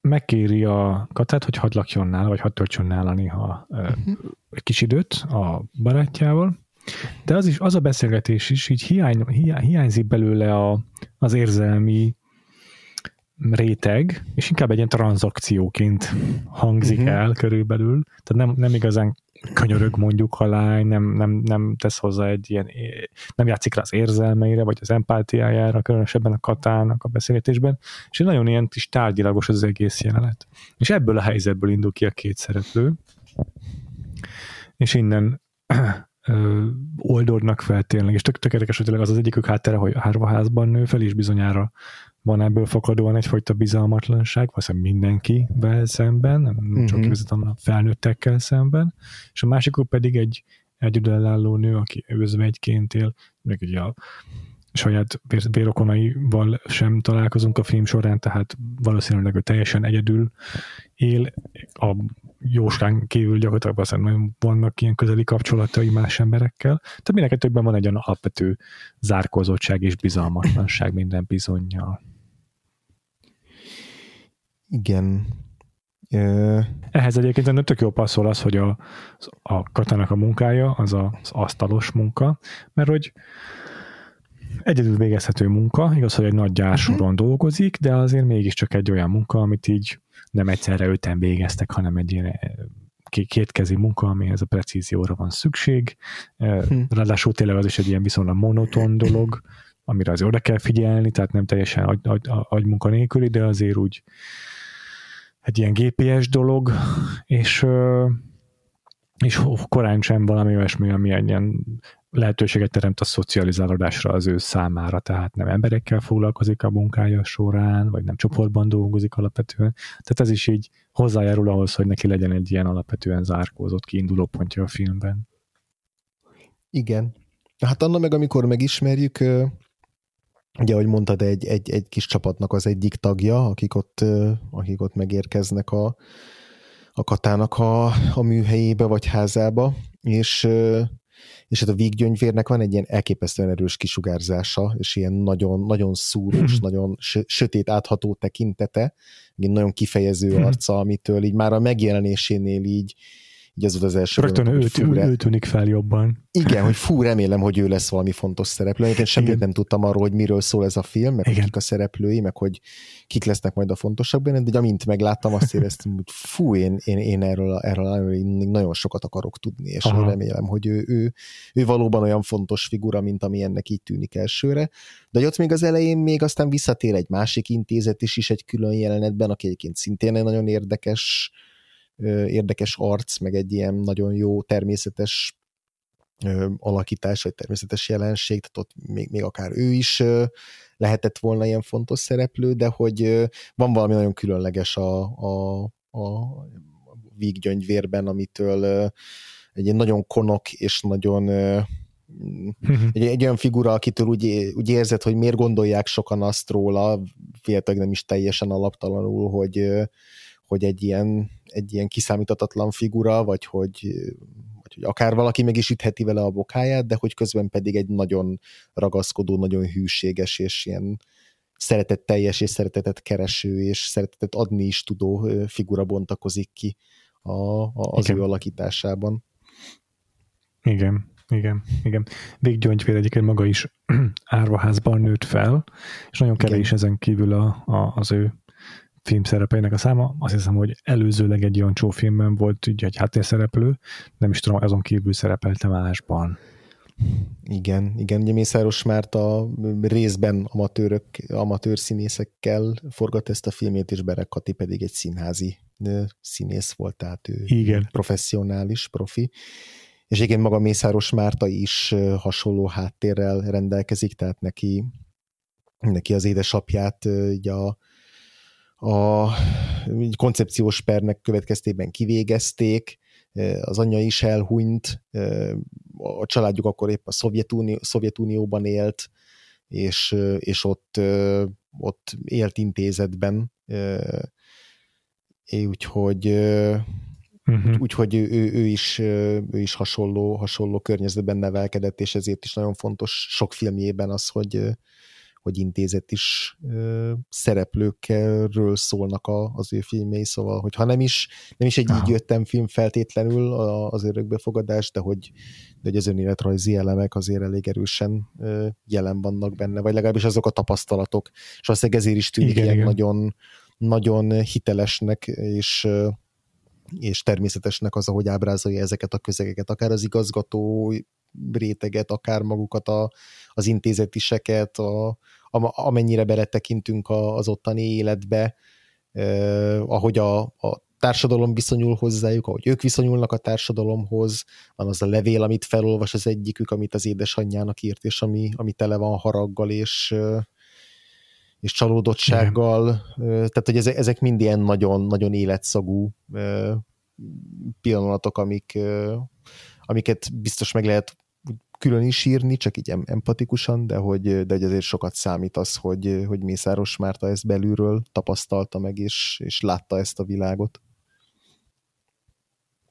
megkéri a Katát, hogy hadd lakjon nála, vagy hadd töltsön nála néha uh-huh. egy kis időt a barátjával, de az is, az a beszélgetés is így hiány, hiány, hiányzik belőle a, az érzelmi réteg, és inkább egy ilyen tranzakcióként hangzik uh-huh. el körülbelül, tehát nem, nem igazán könyörög mondjuk a lány, nem, nem, nem tesz hozzá egy ilyen, nem játszik rá az érzelmeire, vagy az empátiájára, különösebben a katának a beszélgetésben, és nagyon ilyen kis tárgyilagos az egész jelenet. És ebből a helyzetből indul ki a két szereplő, és innen ö, oldódnak fel tényleg, és tök, tök érdekes, hogy tényleg az az egyikük háttere, hogy házban nő fel, és bizonyára van ebből fakadóan egyfajta bizalmatlanság, valószínűleg mindenkivel szemben, nem uh-huh. csak közvetlenül a felnőttekkel szemben, és a másikuk pedig egy egyedülálló nő, aki özvegyként él, meg ugye a saját vérokonaival sem találkozunk a film során, tehát valószínűleg ő teljesen egyedül él, a jóskán kívül gyakorlatilag valószínűleg vannak ilyen közeli kapcsolatai más emberekkel, tehát mindenkettőkben van egy olyan alapvető zárkózottság és bizalmatlanság minden bizonyal. Igen. Ehhez egyébként tök jó passzol az, hogy a, a katának a munkája az az asztalos munka, mert hogy egyedül végezhető munka, igaz, hogy egy nagy gyársoron uh-huh. dolgozik, de azért mégiscsak egy olyan munka, amit így nem egyszerre öten végeztek, hanem egy ilyen kétkezi munka, amihez a precízióra van szükség. Uh-huh. Ráadásul tényleg az is egy ilyen viszonylag monoton dolog, amire azért oda kell figyelni, tehát nem teljesen agy, agy, agymunka nélküli, de azért úgy egy ilyen GPS dolog, és, és korán sem valami olyasmi, ami egy ilyen lehetőséget teremt a szocializálódásra az ő számára, tehát nem emberekkel foglalkozik a munkája során, vagy nem csoportban dolgozik alapvetően. Tehát ez is így hozzájárul ahhoz, hogy neki legyen egy ilyen alapvetően zárkózott kiinduló pontja a filmben. Igen. Hát annak meg, amikor megismerjük, ugye, ahogy mondtad, egy, egy, egy kis csapatnak az egyik tagja, akik ott, akik ott megérkeznek a, a katának a, a műhelyébe vagy házába, és és hát a víggyöngyvérnek van egy ilyen elképesztően erős kisugárzása, és ilyen nagyon, nagyon szúrós, mhm. nagyon sötét átható tekintete, egy nagyon kifejező mhm. arca, amitől így már a megjelenésénél így, így az volt az első. Rögtön ő, fú, ő, ő tűnik fel jobban. Igen, hogy fú, remélem, hogy ő lesz valami fontos szereplő. Én semmit nem tudtam arról, hogy miről szól ez a film, meg kik a szereplői, meg hogy kik lesznek majd a fontosak benne, de amint megláttam, azt éreztem, hogy fú, én, én, én erről, erről, nagyon sokat akarok tudni, és Aha. remélem, hogy ő, ő, ő valóban olyan fontos figura, mint ami ennek így tűnik elsőre. De ott még az elején még aztán visszatér egy másik intézet is, is egy külön jelenetben, aki egyébként szintén egy nagyon érdekes érdekes arc, meg egy ilyen nagyon jó természetes alakítás, vagy természetes jelenség, tehát ott még, még akár ő is lehetett volna ilyen fontos szereplő, de hogy van valami nagyon különleges a, a, a víggyöngyvérben, amitől egy ilyen nagyon konok és nagyon mhm. egy, egy olyan figura, akitől úgy, úgy érzed, hogy miért gondolják sokan azt róla, féltek nem is teljesen alaptalanul, hogy, hogy egy ilyen, egy ilyen kiszámíthatatlan figura, vagy hogy, vagy hogy akár valaki meg is ütheti vele a bokáját, de hogy közben pedig egy nagyon ragaszkodó, nagyon hűséges, és ilyen szeretetteljes, és szeretetet kereső, és szeretetet adni is tudó figura bontakozik ki a, a, az igen. ő alakításában. Igen, igen, igen. Véggyöngyvér egyébként maga is árvaházban nőtt fel, és nagyon kevés igen. ezen kívül a, a, az ő filmszerepeinek a száma. Azt hiszem, hogy előzőleg egy Jancsó filmben volt ugye egy háttérszereplő, nem is tudom, azon kívül szerepelte másban. Igen, igen, ugye Mészáros Márta részben amatőrök, amatőr színészekkel forgat ezt a filmét, és Berek Kati pedig egy színházi színész volt, tehát ő igen. professzionális, profi. És igen, maga Mészáros Márta is hasonló háttérrel rendelkezik, tehát neki, neki az édesapját így a, a koncepciós pernek következtében kivégezték, az anyja is elhunyt, a családjuk akkor épp a Szovjetunió, Szovjetunióban élt, és, és ott, ott élt intézetben, úgyhogy uh-huh. úgyhogy ő, ő, is, ő is hasonló, hasonló környezetben nevelkedett, és ezért is nagyon fontos sok filmjében az, hogy, hogy intézet is ö, szereplőkről szólnak a, az ő filmjei, szóval, hogy ha nem is, nem is egy Aha. így jöttem film feltétlenül az örökbefogadás, de hogy, de hogy az önéletrajzi elemek azért elég erősen ö, jelen vannak benne, vagy legalábbis azok a tapasztalatok, és azt ezért is tűnik igen, ilyen igen. nagyon, nagyon hitelesnek, és és természetesnek az, ahogy ábrázolja ezeket a közegeket, akár az igazgató réteget, akár magukat a, az intézetiseket, a, a, amennyire beletekintünk az ottani életbe, eh, ahogy a, a társadalom viszonyul hozzájuk, ahogy ők viszonyulnak a társadalomhoz, van az a levél, amit felolvas az egyikük, amit az édesanyjának írt, és ami, ami tele van haraggal, és, és csalódottsággal, Igen. tehát hogy ezek, ezek mind ilyen nagyon, nagyon életszagú pillanatok, amik, amiket biztos meg lehet külön is írni, csak így empatikusan, de hogy, de hogy azért sokat számít az, hogy, hogy Mészáros Márta ezt belülről tapasztalta meg, és, és látta ezt a világot.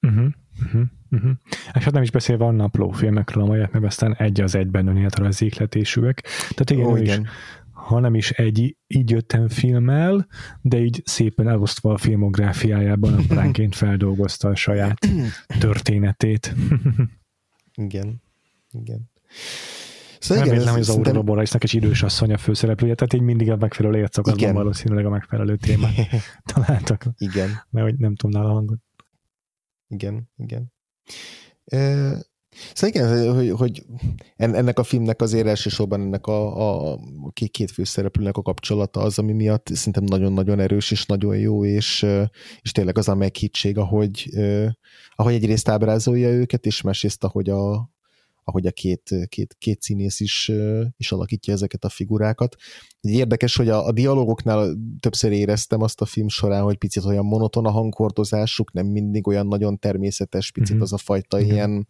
Uh-huh, uh-huh, uh-huh. És hát nem is beszélve a napló filmekről, amelyek meg aztán egy az egyben önéletre ékletésűek. Tehát igen, oh, igen. Is, ha nem is egy így jöttem filmmel, de így szépen elosztva a filmográfiájában apránként feldolgozta a saját történetét. igen. Igen. Szóval nem igen, hogy az Aurora szerintem... Borealisnak egy idős asszony a főszereplője, tehát így mindig a megfelelő ércakatban valószínűleg a megfelelő témát találtak. Igen. Mert hogy nem tudom nála a hangot. Igen, igen. Szóval igen, hogy, hogy ennek a filmnek azért elsősorban ennek a, a két főszereplőnek a kapcsolata az, ami miatt szerintem nagyon-nagyon erős és nagyon jó, és, és tényleg az a meghittség, ahogy, ahogy egyrészt ábrázolja őket, és másrészt ahogy a, ahogy a két, két, két színész is, is alakítja ezeket a figurákat. Érdekes, hogy a, a dialogoknál többször éreztem azt a film során, hogy picit olyan monoton a hangkordozásuk, nem mindig olyan nagyon természetes, picit mm-hmm. az a fajta mm-hmm. ilyen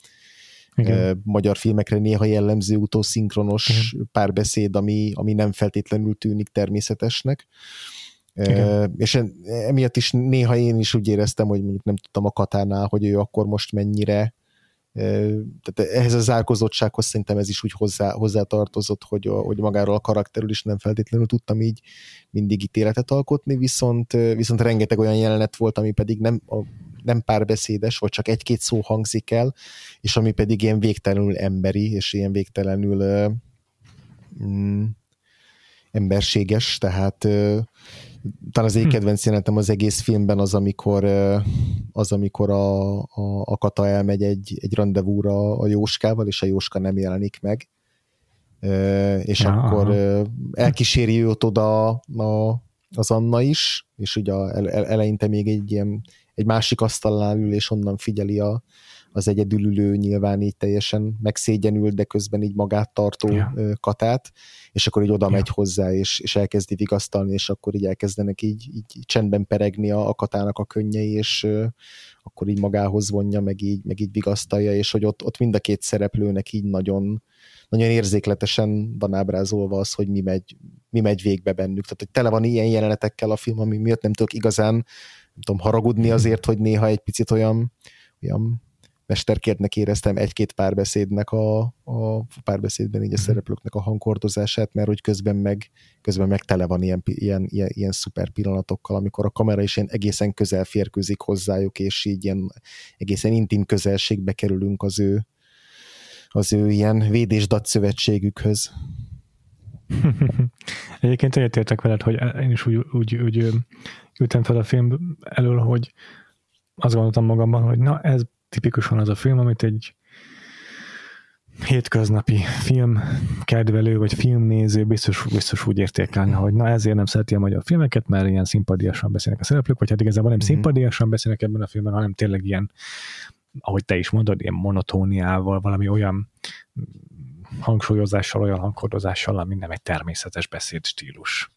igen. magyar filmekre néha jellemző utószinkronos Igen. párbeszéd, ami, ami nem feltétlenül tűnik természetesnek. Igen. És emiatt is néha én is úgy éreztem, hogy mondjuk nem tudtam a Katánál, hogy ő akkor most mennyire tehát ehhez a zárkozottsághoz szerintem ez is úgy hozzá, tartozott, hogy, a, hogy magáról a karakterül is nem feltétlenül tudtam így mindig ítéletet alkotni, viszont, viszont rengeteg olyan jelenet volt, ami pedig nem, a, nem párbeszédes, vagy csak egy-két szó hangzik el, és ami pedig ilyen végtelenül emberi, és ilyen végtelenül mm, emberséges, tehát talán az egyik hm. kedvenc jelenetem az egész filmben az, amikor, az, amikor a, a, a Kata elmegy egy, egy rendezvúra a Jóskával, és a Jóska nem jelenik meg, és ja, akkor aha. elkíséri őt oda a, az Anna is, és ugye eleinte még egy ilyen egy másik asztalnál ül, és onnan figyeli a, az egyedülülő nyilván így teljesen megszégyenül, de közben így magát tartó ja. katát, és akkor így oda ja. megy hozzá, és, és elkezdi vigasztalni, és akkor így elkezdenek így, így csendben peregni a, a katának a könnyei, és uh, akkor így magához vonja, meg így, meg így vigasztalja, és hogy ott, ott mind a két szereplőnek így nagyon, nagyon érzékletesen van ábrázolva az, hogy mi megy, mi megy végbe bennük. Tehát, hogy tele van ilyen jelenetekkel a film, ami miatt nem tudok igazán nem tudom, haragudni azért, hogy néha egy picit olyan, olyan mesterkértnek éreztem egy-két párbeszédnek a, a párbeszédben így a mhm. szereplőknek a hangkordozását, mert hogy közben meg, közben meg tele van ilyen, ilyen, ilyen, ilyen szuper pillanatokkal, amikor a kamera is ilyen egészen közel férkőzik hozzájuk, és így ilyen egészen intim közelségbe kerülünk az ő, az ő ilyen védésdat szövetségükhöz. Egyébként egyetértek veled, hogy én is úgy, úgy, úgy ültem fel a film elől, hogy azt gondoltam magamban, hogy na ez tipikusan az a film, amit egy hétköznapi film kedvelő, vagy filmnéző biztos, biztos úgy értékelne, hogy na ezért nem szereti a magyar filmeket, mert ilyen szimpadiasan beszélnek a szereplők, vagy hát igazából nem mm-hmm. szimpadiasan beszélnek ebben a filmben, hanem tényleg ilyen, ahogy te is mondod, ilyen monotóniával, valami olyan hangsúlyozással, olyan hangkordozással, ami nem egy természetes beszéd stílus.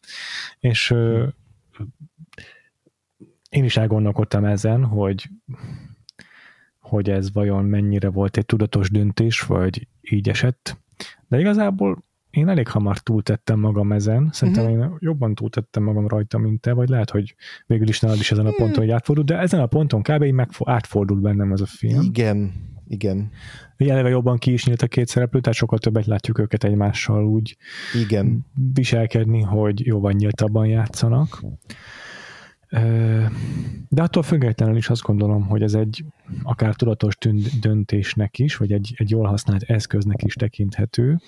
És ö, én is elgondolkodtam ezen, hogy hogy ez vajon mennyire volt egy tudatos döntés, vagy így esett. De igazából én elég hamar túltettem magam ezen, szerintem uh-huh. én jobban túltettem magam rajta, mint te, vagy lehet, hogy végül is nálad is ezen a ponton, hogy átfordult, de ezen a ponton kb. meg átfordult bennem ez a film. Igen, igen. Eleve jobban ki is nyílt a két szereplő, tehát sokkal többet látjuk őket egymással úgy igen. viselkedni, hogy jóval nyíltabban játszanak. De attól függetlenül is azt gondolom, hogy ez egy akár tudatos döntésnek is, vagy egy, egy jól használt eszköznek is tekinthető.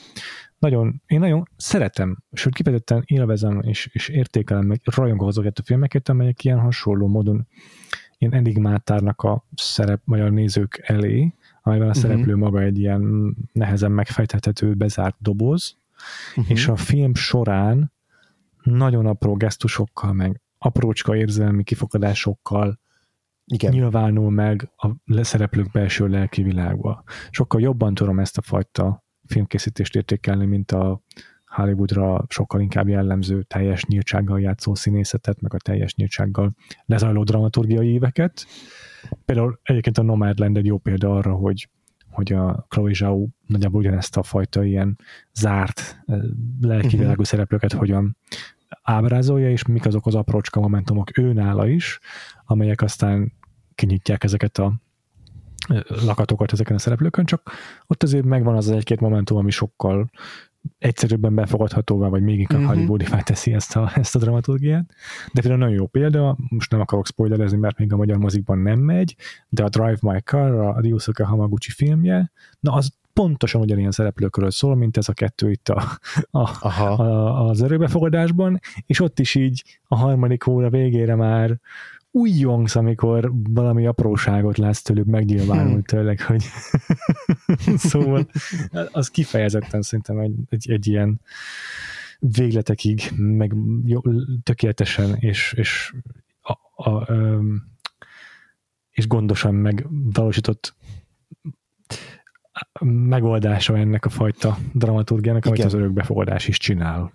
Nagyon, én nagyon szeretem, sőt kifejezetten élvezem és, és értékelem, meg rajongok azokat a filmeket, amelyek ilyen hasonló módon ilyen enigmát tárnak a szerep, vagy a nézők elé, amivel a uh-huh. szereplő maga egy ilyen nehezen megfejthető, bezárt doboz, uh-huh. és a film során nagyon apró gesztusokkal, meg aprócska érzelmi kifogadásokkal Igen. nyilvánul meg a szereplők belső lelki világba. Sokkal jobban tudom ezt a fajta filmkészítést értékelni, mint a Hollywoodra sokkal inkább jellemző teljes nyíltsággal játszó színészetet, meg a teljes nyíltsággal lezajló dramaturgiai éveket. Például egyébként a Nomadland egy jó példa arra, hogy hogy a Chloe Zhao nagyjából ugyanezt a fajta ilyen zárt eh, lelkivilágú uh-huh. szereplőket hogyan ábrázolja, és mik azok az aprócska momentumok őnála is, amelyek aztán kinyitják ezeket a lakatokat ezeken a szereplőkön, csak ott azért megvan az egy-két momentum, ami sokkal egyszerűbben befogadhatóvá, vagy még inkább uh-huh. hollywoodivá teszi ezt a, ezt a dramaturgiát. De például nagyon jó példa, most nem akarok spoilerezni, mert még a magyar mozikban nem megy, de a Drive My Car, a Ryusuke Hamaguchi filmje, na az pontosan ugyanilyen szereplőkről szól, mint ez a kettő itt a, a, a, az erőbefogadásban, és ott is így a harmadik óra végére már újjongsz, amikor valami apróságot látsz tőlük megnyilvánul hmm. tőleg, hogy szóval az kifejezetten szerintem egy, egy, egy ilyen végletekig, meg jó, tökéletesen és, és, a, a, és gondosan megvalósított megoldása ennek a fajta dramaturgiának, amit az örökbefogadás is csinál.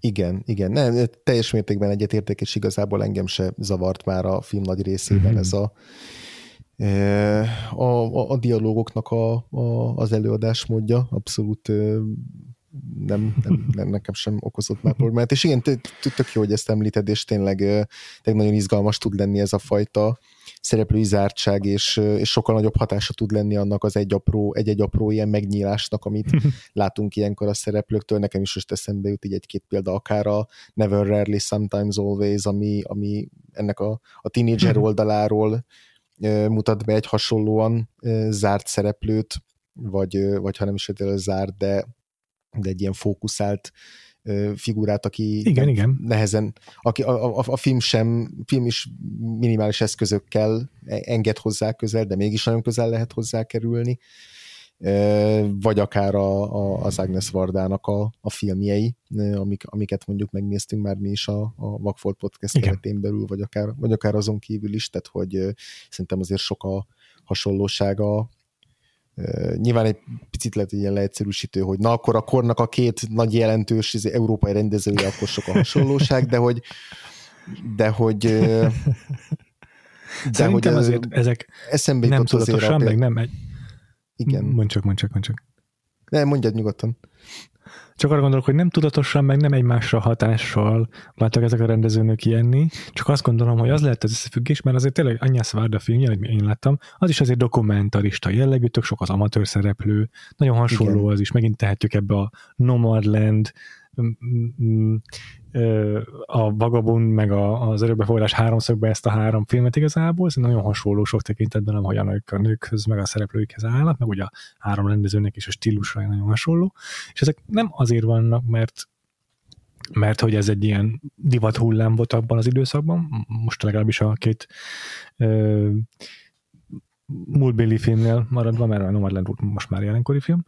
Igen, igen. Nem, teljes mértékben egyetértek, és igazából engem se zavart már a film nagy részében mm-hmm. ez a, e, a, a, a dialógoknak a, a, az előadásmódja. Abszolút nem, nem, nem, nekem sem okozott már problémát. És igen, tök jó, hogy ezt említed, és tényleg, tényleg nagyon izgalmas tud lenni ez a fajta szereplői zártság, és, és sokkal nagyobb hatása tud lenni annak az egy apró, egy-egy apró ilyen megnyílásnak, amit látunk ilyenkor a szereplőktől. Nekem is most eszembe jut így egy-két példa, akár a Never Rarely, Sometimes Always, ami, ami ennek a, a teenager oldaláról mutat be egy hasonlóan zárt szereplőt, vagy, vagy ha nem is zárt, de, de egy ilyen fókuszált figurát, aki igen, igen. nehezen, aki a, a, a film sem, film is minimális eszközökkel enged hozzá közel, de mégis nagyon közel lehet hozzá kerülni, vagy akár a, a, az Agnes Vardának a, a filmjei, amik, amiket mondjuk megnéztünk már mi is a, a Vagfolt Podcast Igen. keretén belül, vagy akár, vagy akár azon kívül is, tehát hogy szerintem azért sok a hasonlósága nyilván egy picit lehet ilyen leegyszerűsítő, hogy na akkor a kornak a két nagy jelentős izé, európai rendezője, akkor sok a hasonlóság, de hogy de hogy de Szerintem hogy azért ezek eszembe nem tudatosan, meg nem egy... Igen. Mondj csak, mondj csak, mondj csak. Ne, mondjad nyugodtan. Csak arra gondolok, hogy nem tudatosan, meg nem egymásra hatással láttak ezek a rendezőnök ilyenni, csak azt gondolom, hogy az lehet az összefüggés, mert azért tényleg Anya Svárda filmje, hogy én láttam, az is azért dokumentarista jellegű, tök sok az amatőr szereplő, nagyon hasonló Igen. az is, megint tehetjük ebbe a Nomadland, a Vagabond meg a, az örökbefogadás háromszögbe ezt a három filmet igazából, ez nagyon hasonló sok tekintetben, nem hogyan a nőkhöz, meg a szereplőikhez állnak, meg ugye a három rendezőnek is a stílusra nagyon hasonló, és ezek nem azért vannak, mert mert hogy ez egy ilyen divat hullám volt abban az időszakban, most legalábbis a két ö, múltbéli filmnél maradva, mert a Nomadland most már jelenkori film,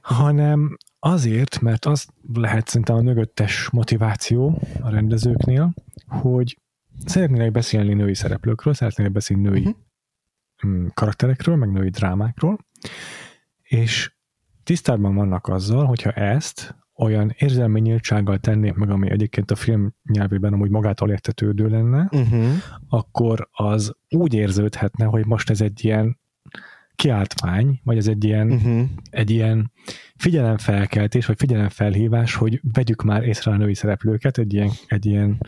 hanem azért, mert az lehet szerintem a mögöttes motiváció a rendezőknél, hogy szeretnének beszélni női szereplőkről, szeretnének beszélni női uh-huh. karakterekről, meg női drámákról, és tisztában vannak azzal, hogyha ezt olyan érzelmi nyíltsággal tennék meg, ami egyébként a film nyelvében amúgy magától értetődő lenne, uh-huh. akkor az úgy érződhetne, hogy most ez egy ilyen kiáltvány, vagy ez egy ilyen, uh-huh. egy ilyen figyelemfelkeltés, vagy figyelemfelhívás, hogy vegyük már észre a női szereplőket, egy ilyen, egy ilyen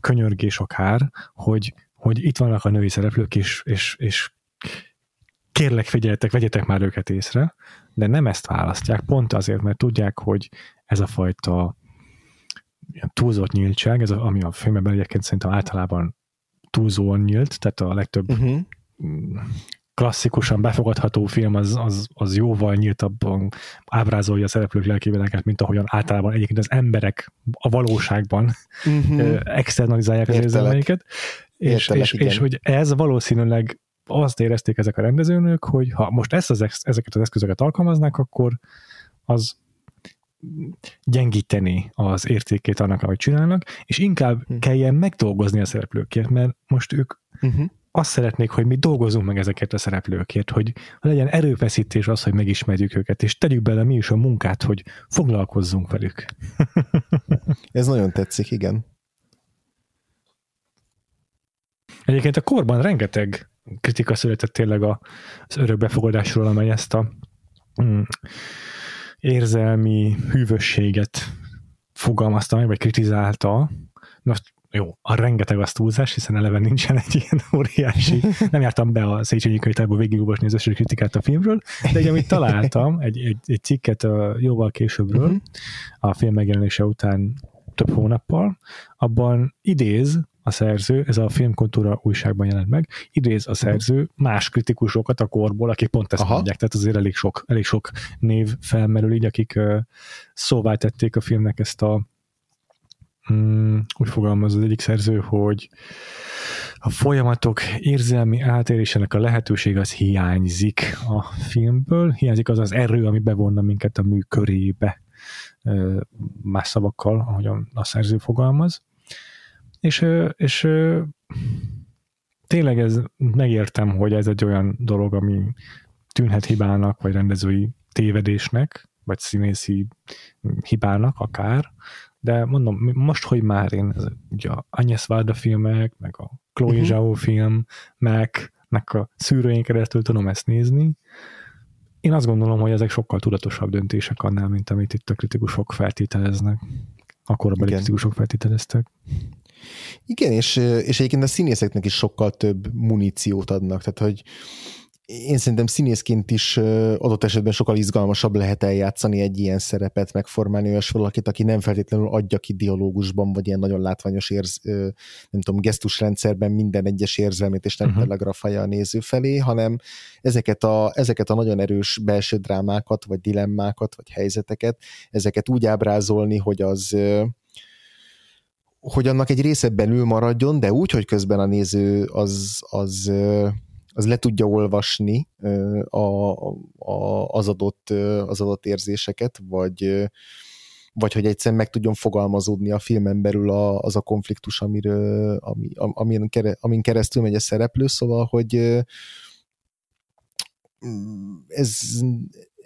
könyörgés akár, hogy, hogy itt vannak a női szereplők, és, és, és kérlek figyeljetek, vegyetek már őket észre, de nem ezt választják, pont azért, mert tudják, hogy ez a fajta túlzott nyíltság, ez a, ami a filmben egyébként szerintem általában túlzóan nyílt, tehát a legtöbb uh-huh. Klasszikusan befogadható film az, az, az jóval nyíltabban ábrázolja a szereplők lelkivilágát, mint ahogyan általában egyébként az emberek a valóságban uh-huh. externalizálják az érzelmeiket. És, és, és hogy ez valószínűleg azt érezték ezek a rendezőnök, hogy ha most ezt az, ezeket az eszközöket alkalmaznák, akkor az gyengíteni az értékét annak, amit csinálnak, és inkább hm. kelljen megdolgozni a szereplőkért, mert most ők uh-huh. Azt szeretnék, hogy mi dolgozunk meg ezeket a szereplőkért, hogy legyen erőfeszítés az, hogy megismerjük őket, és tegyük bele mi is a munkát, hogy foglalkozzunk velük. Ez nagyon tetszik, igen. Egyébként a korban rengeteg kritika született tényleg az örökbefogadásról, amely ezt a mm, érzelmi hűvösséget fogalmazta meg, vagy kritizálta. Most jó, a rengeteg az túlzás, hiszen eleve nincsen egy ilyen óriási, nem jártam be a Széchenyi könyvtárba végigolvasni az összes kritikát a filmről, de egy, amit találtam, egy, egy, egy cikket a, jóval későbbről, uh-huh. a film megjelenése után több hónappal, abban idéz a szerző, ez a filmkultúra újságban jelent meg, idéz a szerző más kritikusokat a korból, akik pont ezt Aha. mondják, tehát azért elég sok, elég sok név felmerül így, akik uh, szóvá tették a filmnek ezt a um, úgy fogalmaz az egyik szerző, hogy a folyamatok érzelmi átérésének a lehetőség az hiányzik a filmből, hiányzik az az erő, ami bevonna minket a mű körébe, más szavakkal, ahogyan a szerző fogalmaz. És, és tényleg ez, megértem, hogy ez egy olyan dolog, ami tűnhet hibának, vagy rendezői tévedésnek, vagy színészi hibának akár, de mondom, most, hogy már én ez, ugye a Agnes Varda filmek, meg a Chloe uh-huh. Zhao film, meg, meg a szűrőjén keresztül tudom ezt nézni, én azt gondolom, hogy ezek sokkal tudatosabb döntések annál, mint amit itt a kritikusok feltételeznek. Akkor a kritikusok feltételeztek. Igen, és, és egyébként a színészeknek is sokkal több muníciót adnak, tehát hogy én szerintem színészként is adott esetben sokkal izgalmasabb lehet eljátszani egy ilyen szerepet, megformálni olyas valakit, aki nem feltétlenül adja ki dialógusban, vagy ilyen nagyon látványos érz, nem tudom, gesztusrendszerben minden egyes érzelmét, és nem uh-huh. telegrafálja a néző felé, hanem ezeket a, ezeket a nagyon erős belső drámákat, vagy dilemmákat, vagy helyzeteket, ezeket úgy ábrázolni, hogy az hogy annak egy része belül maradjon, de úgy, hogy közben a néző az, az, az le tudja olvasni a, a, az, adott, az adott érzéseket, vagy, vagy hogy egyszerűen meg tudjon fogalmazódni a filmen belül a, az a konfliktus, amiről, ami, amin, amin keresztül megy a szereplő, szóval, hogy ez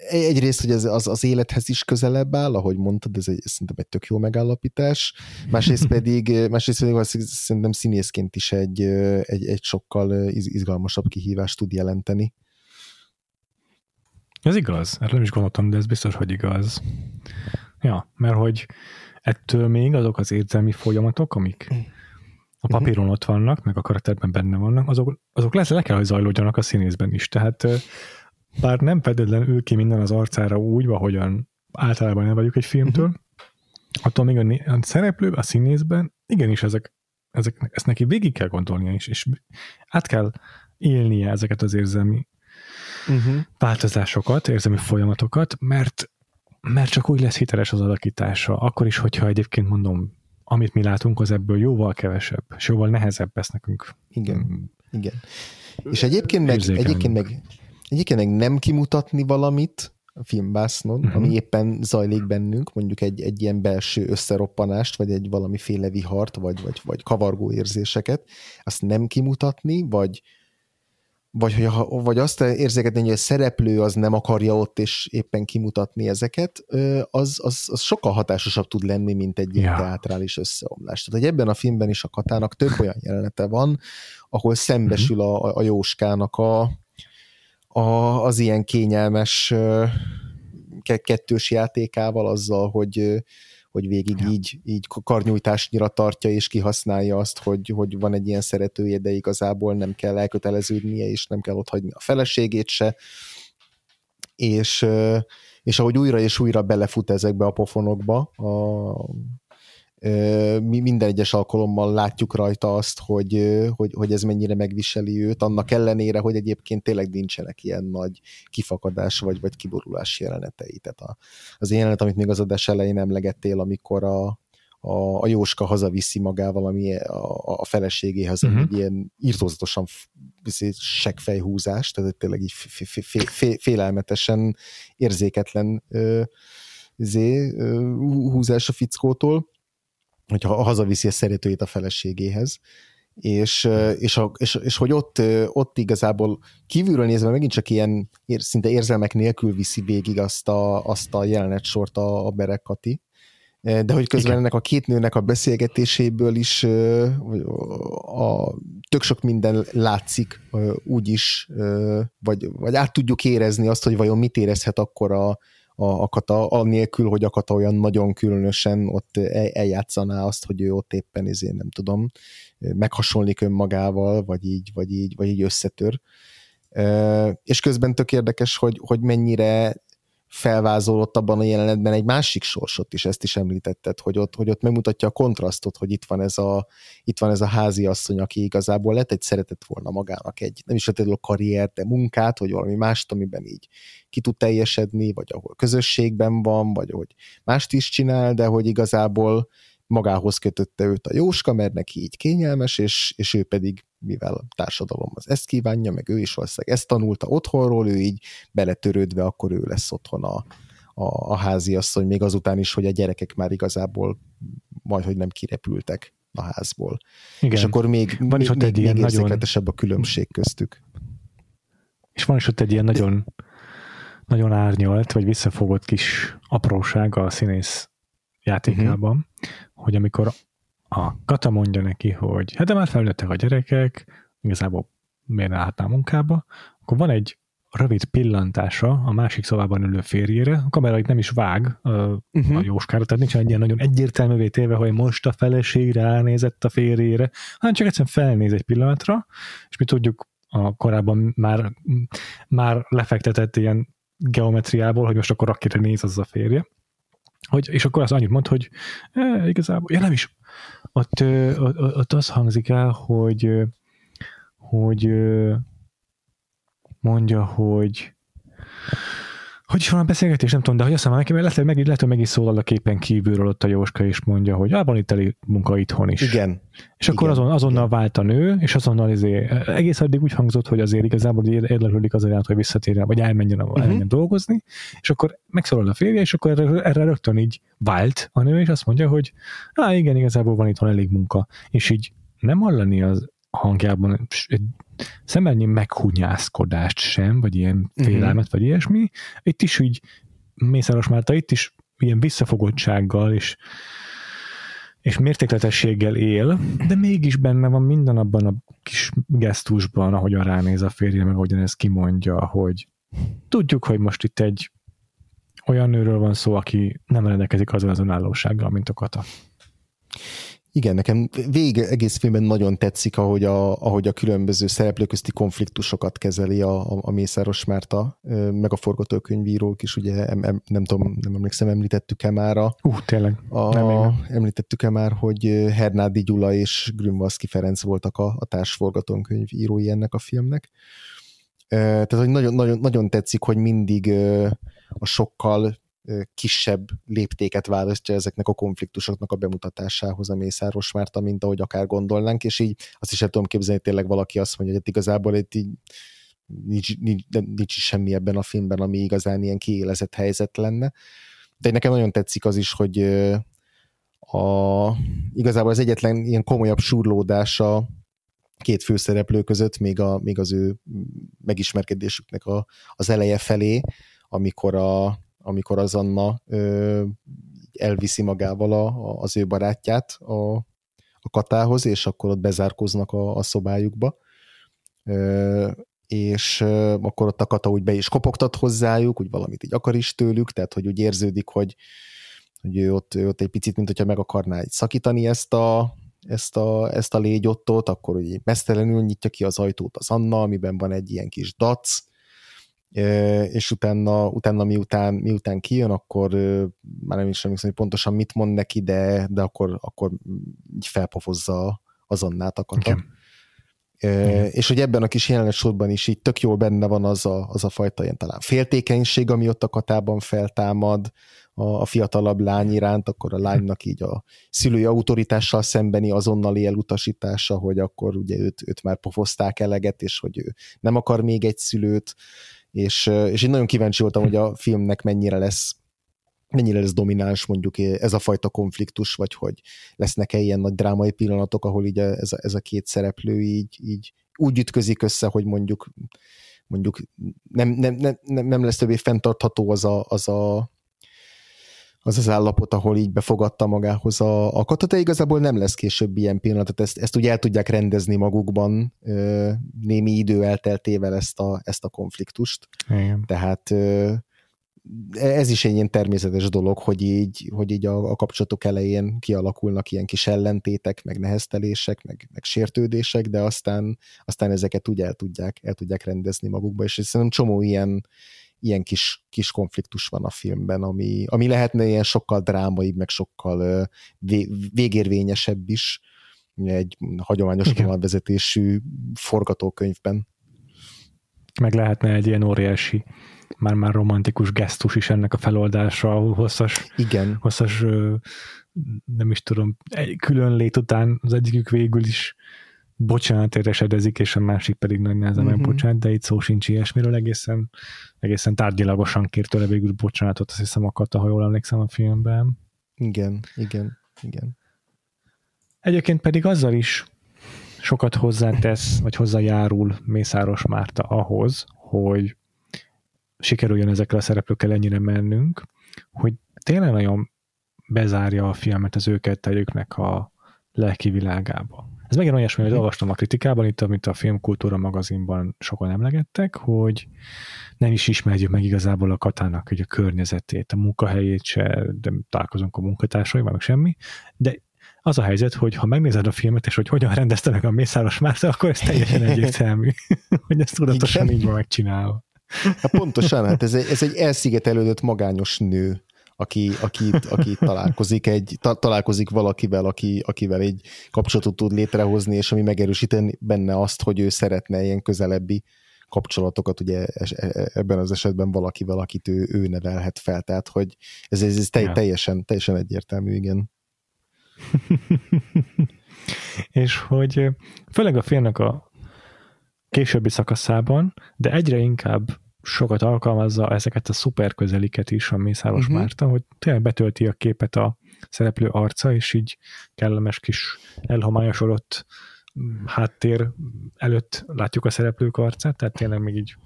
egyrészt, hogy ez az, az élethez is közelebb áll, ahogy mondtad, ez, egy, ez szerintem egy tök jó megállapítás, másrészt pedig, másrészt pedig az, szerintem színészként is egy, egy, egy sokkal izgalmasabb kihívást tud jelenteni. Ez igaz, erről nem is gondoltam, de ez biztos, hogy igaz. Ja, mert hogy ettől még azok az érzelmi folyamatok, amik a papíron ott vannak, meg a karakterben benne vannak, azok, azok lesz, le kell, hogy zajlódjanak a színészben is. Tehát bár nem feltétlenül ül ki minden az arcára úgy, ahogyan általában nem vagyunk egy filmtől, uh-huh. attól még a, a szereplő, a színészben, igenis ezek, ezek, ezt neki végig kell gondolnia is, és át kell élnie ezeket az érzelmi uh-huh. változásokat, érzelmi folyamatokat, mert mert csak úgy lesz hiteles az alakítása. Akkor is, hogyha egyébként mondom, amit mi látunk, az ebből jóval kevesebb, és jóval nehezebb lesz nekünk Igen igen. És egyébként meg, egyébként meg, egyébként meg nem kimutatni valamit, a filmbásznon, uh-huh. ami éppen zajlik bennünk, mondjuk egy, egy ilyen belső összeroppanást, vagy egy valamiféle vihart, vagy, vagy, vagy kavargó érzéseket, azt nem kimutatni, vagy, vagy, hogy, vagy azt érzékelni, hogy a szereplő az nem akarja ott és éppen kimutatni ezeket, az, az, az sokkal hatásosabb tud lenni, mint egy ja. teátrális összeomlás. Tehát, hogy ebben a filmben is a Katának több olyan jelenete van, ahol szembesül a, a Jóskának a, a, az ilyen kényelmes kettős játékával, azzal, hogy, hogy végig ja. így, így karnyújtásnyira tartja és kihasználja azt, hogy, hogy van egy ilyen szeretője, de igazából nem kell elköteleződnie, és nem kell ott hagyni a feleségét se. És, és ahogy újra és újra belefut ezekbe a pofonokba, a, mi minden egyes alkalommal látjuk rajta azt, hogy, hogy, hogy ez mennyire megviseli őt, annak ellenére, hogy egyébként tényleg nincsenek ilyen nagy kifakadás vagy, vagy kiborulás jelenetei. Tehát a, az jelenet, amit még az adás elején emlegettél, amikor a, a, a Jóska hazaviszi magával ami a, a feleségéhez, uh-huh. egy ilyen írtózatosan seggfejhúzás, tehát tényleg így félelmetesen érzéketlen zé, húzás a fickótól, hogyha hazaviszi a szeretőjét a feleségéhez, és, és, a, és, és hogy ott, ott igazából kívülről nézve megint csak ilyen szinte érzelmek nélkül viszi végig azt a, azt a jelenet sort a, a Berek Kati, de hogy közben Igen. ennek a két nőnek a beszélgetéséből is a, tök sok minden látszik úgy is, vagy, vagy át tudjuk érezni azt, hogy vajon mit érezhet akkor a, a, a kata, annélkül, hogy a olyan nagyon különösen ott eljátszaná azt, hogy ő ott éppen izé, nem tudom, meghasonlik önmagával, vagy így, vagy így, vagy így összetör. És közben tök érdekes, hogy, hogy mennyire felvázolott abban a jelenetben egy másik sorsot is, ezt is említetted, hogy ott, hogy ott megmutatja a kontrasztot, hogy itt van ez a, itt van ez a házi asszony, aki igazából lett egy szeretett volna magának egy, nem is feltétlenül karriert, de munkát, vagy valami mást, amiben így ki tud teljesedni, vagy ahol közösségben van, vagy hogy mást is csinál, de hogy igazából magához kötötte őt a Jóska, mert neki így kényelmes, és, és ő pedig, mivel a társadalom az ezt kívánja, meg ő is valószínűleg ezt tanulta otthonról, ő így beletörődve, akkor ő lesz otthon a, a, a háziasszony, még azután is, hogy a gyerekek már igazából majd, hogy nem kirepültek a házból. Igen. És akkor még, van is ott egy még, még nagyon... a különbség köztük. És van is ott egy ilyen nagyon, nagyon árnyalt, vagy visszafogott kis apróság a színész játékában, uh-huh. hogy amikor a Kata mondja neki, hogy hát de már felnőttek a gyerekek, igazából miért ne munkába, akkor van egy rövid pillantása a másik szobában ülő férjére, a kamera itt nem is vág uh-huh. a Jóskára, tehát nincs egy ilyen nagyon egyértelművé téve, hogy most a feleség ránézett a férjére, hanem csak egyszerűen felnéz egy pillanatra, és mi tudjuk a korábban már, már lefektetett ilyen geometriából, hogy most akkor akire néz az a férje, hogy, és akkor az annyit mond, hogy e, igazából, ja nem is, ott, ott, ott az hangzik el, hogy, hogy mondja, hogy hogy is van a beszélgetés, nem tudom, de hogy azt mondom neki, mert lehet, hogy meg, lehet, hogy meg is szólal a képen kívülről ott a Jóska, és mondja, hogy ah, van itt elég munka itthon is. Igen. És akkor Igen. azon, azonnal Igen. vált a nő, és azonnal izé, egész addig úgy hangzott, hogy azért igazából érdeklődik az iránt, hogy visszatérjen, vagy elmenjen, uh-huh. elmenjen dolgozni, és akkor megszólal a férje, és akkor erre, erre rögtön így vált a nő, és azt mondja, hogy ah, igen, igazából van itthon elég munka. És így nem hallani az hangjában egy szemennyi meghunyászkodást sem, vagy ilyen mhm. félelmet, uh-huh. vagy ilyesmi. Itt is úgy Mészáros Márta itt is ilyen visszafogottsággal és, és mértékletességgel él, de mégis benne van minden abban a kis gesztusban, ahogyan ránéz a férje, meg ahogyan ezt kimondja, hogy tudjuk, hogy most itt egy olyan nőről van szó, aki nem rendelkezik azon az önállósággal, mint a Kata. Igen, nekem végig egész filmben nagyon tetszik, ahogy a, ahogy a különböző szereplők közti konfliktusokat kezeli a, a, a Mészáros Márta, meg a forgatókönyvírók is, ugye em, em, nem tudom, nem emlékszem, említettük-e már a... Uh, tényleg. A, nem említettük-e már, hogy Hernádi Gyula és Grünwalszki Ferenc voltak a, a társforgatókönyvírói ennek a filmnek. Tehát, hogy nagyon, nagyon, nagyon tetszik, hogy mindig a sokkal kisebb léptéket választja ezeknek a konfliktusoknak a bemutatásához a Mészáros Márta, mint ahogy akár gondolnánk, és így azt is el tudom képzelni, hogy tényleg valaki azt mondja, hogy igazából itt így nincs, nincs, nincs semmi ebben a filmben, ami igazán ilyen kiélezett helyzet lenne. De nekem nagyon tetszik az is, hogy a, igazából az egyetlen ilyen komolyabb surlódása két főszereplő között, még, a, még az ő megismerkedésüknek a, az eleje felé, amikor, a, amikor az Anna ö, elviszi magával a, az ő barátját a, a katához, és akkor ott bezárkoznak a, a szobájukba. Ö, és ö, akkor ott a kata úgy be is kopogtat hozzájuk, úgy valamit így akar is tőlük, tehát hogy úgy érződik, hogy, hogy ő ott, ő ott egy picit, mint hogyha meg akarná egy szakítani ezt a, ezt a, ezt a légyottot, akkor ugye mesztelenül nyitja ki az ajtót az Anna, amiben van egy ilyen kis dac, és utána, utána miután, miután kijön, akkor már nem is emlékszem, hogy pontosan mit mond neki, de, de akkor, akkor így felpofozza az Annát a kata. Uh, és hogy ebben a kis jelenet sorban is így tök jól benne van az a, az a fajta ilyen talán féltékenység, ami ott a katában feltámad, a, a fiatalabb lány iránt, akkor a lánynak így a szülői autoritással szembeni azonnali elutasítása, hogy akkor ugye őt, őt már pofozták eleget, és hogy ő nem akar még egy szülőt, és, és én nagyon kíváncsi voltam, hogy a filmnek mennyire lesz mennyire lesz domináns mondjuk ez a fajta konfliktus, vagy hogy lesznek-e ilyen nagy drámai pillanatok, ahol így ez a, ez a két szereplő így, így úgy ütközik össze, hogy mondjuk mondjuk nem, nem, nem, nem lesz többé fenntartható az a, az a az az állapot, ahol így befogadta magához a, a kata, de igazából nem lesz később ilyen pillanat, ezt, ezt úgy el tudják rendezni magukban némi idő elteltével ezt a, ezt a konfliktust. Igen. Tehát ez is egy ilyen természetes dolog, hogy így, hogy így a, a kapcsolatok elején kialakulnak ilyen kis ellentétek, meg neheztelések, meg, meg sértődések, de aztán, aztán ezeket úgy el tudják, el tudják rendezni magukba, és szerintem csomó ilyen, ilyen kis, kis konfliktus van a filmben, ami, ami lehetne ilyen sokkal drámaibb, meg sokkal végérvényesebb is egy hagyományos vonalvezetésű forgatókönyvben. Meg lehetne egy ilyen óriási, már-már romantikus gesztus is ennek a feloldásra, ahol hosszas, Igen. hosszas nem is tudom, egy külön lét után az egyikük végül is bocsánat esedezik, és a másik pedig nagy nehezen uh-huh. bocsánat, de itt szó sincs ilyesmiről, egészen, egészen tárgyilagosan kért tőle végül bocsánatot, azt hiszem akadt, ha jól emlékszem a filmben. Igen, igen, igen. Egyébként pedig azzal is sokat hozzátesz, vagy hozzájárul Mészáros Márta ahhoz, hogy sikerüljön ezekkel a szereplőkkel ennyire mennünk, hogy tényleg nagyon bezárja a filmet az őket tegyüknek a lelki világába. Ez megint olyasmi, hogy olvastam a kritikában, itt, amit a Filmkultúra magazinban sokan emlegettek, hogy nem is ismerjük meg igazából a katának hogy a környezetét, a munkahelyét se, de találkozunk a munkatársai, meg semmi, de az a helyzet, hogy ha megnézed a filmet, és hogy hogyan rendezte meg a Mészáros Márta, akkor ez teljesen egyértelmű, hogy ezt tudatosan Igen. így van megcsinálva. Hát pontosan, hát ez egy, ez egy elszigetelődött magányos nő, aki, aki, aki találkozik, egy, ta, találkozik valakivel, aki, akivel egy kapcsolatot tud létrehozni, és ami megerősíteni benne azt, hogy ő szeretne ilyen közelebbi kapcsolatokat, ugye e, e, ebben az esetben valakivel, akit ő, ő nevelhet fel, tehát hogy ez, ez, ez te, ja. teljesen, teljesen egyértelmű, igen. és hogy főleg a filmnek a későbbi szakaszában, de egyre inkább sokat alkalmazza ezeket a szuper közeliket is a Mészáros uh-huh. Márta, hogy tényleg betölti a képet a szereplő arca, és így kellemes kis elhomályosodott háttér előtt látjuk a szereplők arcát, tehát tényleg még így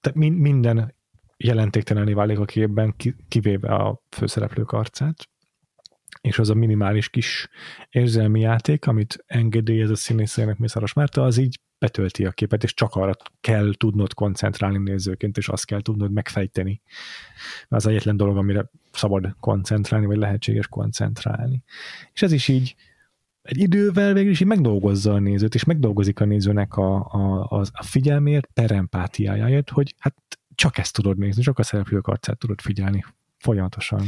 tehát minden jelentéktelené válik a képben, kivéve a főszereplők arcát, és az a minimális kis érzelmi játék, amit engedélyez a színészének Mészáros Márta, az így betölti a képet, és csak arra kell tudnod koncentrálni nézőként, és azt kell tudnod megfejteni. Az egyetlen dolog, amire szabad koncentrálni, vagy lehetséges koncentrálni. És ez is így egy idővel végül is így megdolgozza a nézőt, és megdolgozik a nézőnek a, a, a, figyelmért, per empátiájáért, hogy hát csak ezt tudod nézni, csak a szereplők arcát tudod figyelni folyamatosan.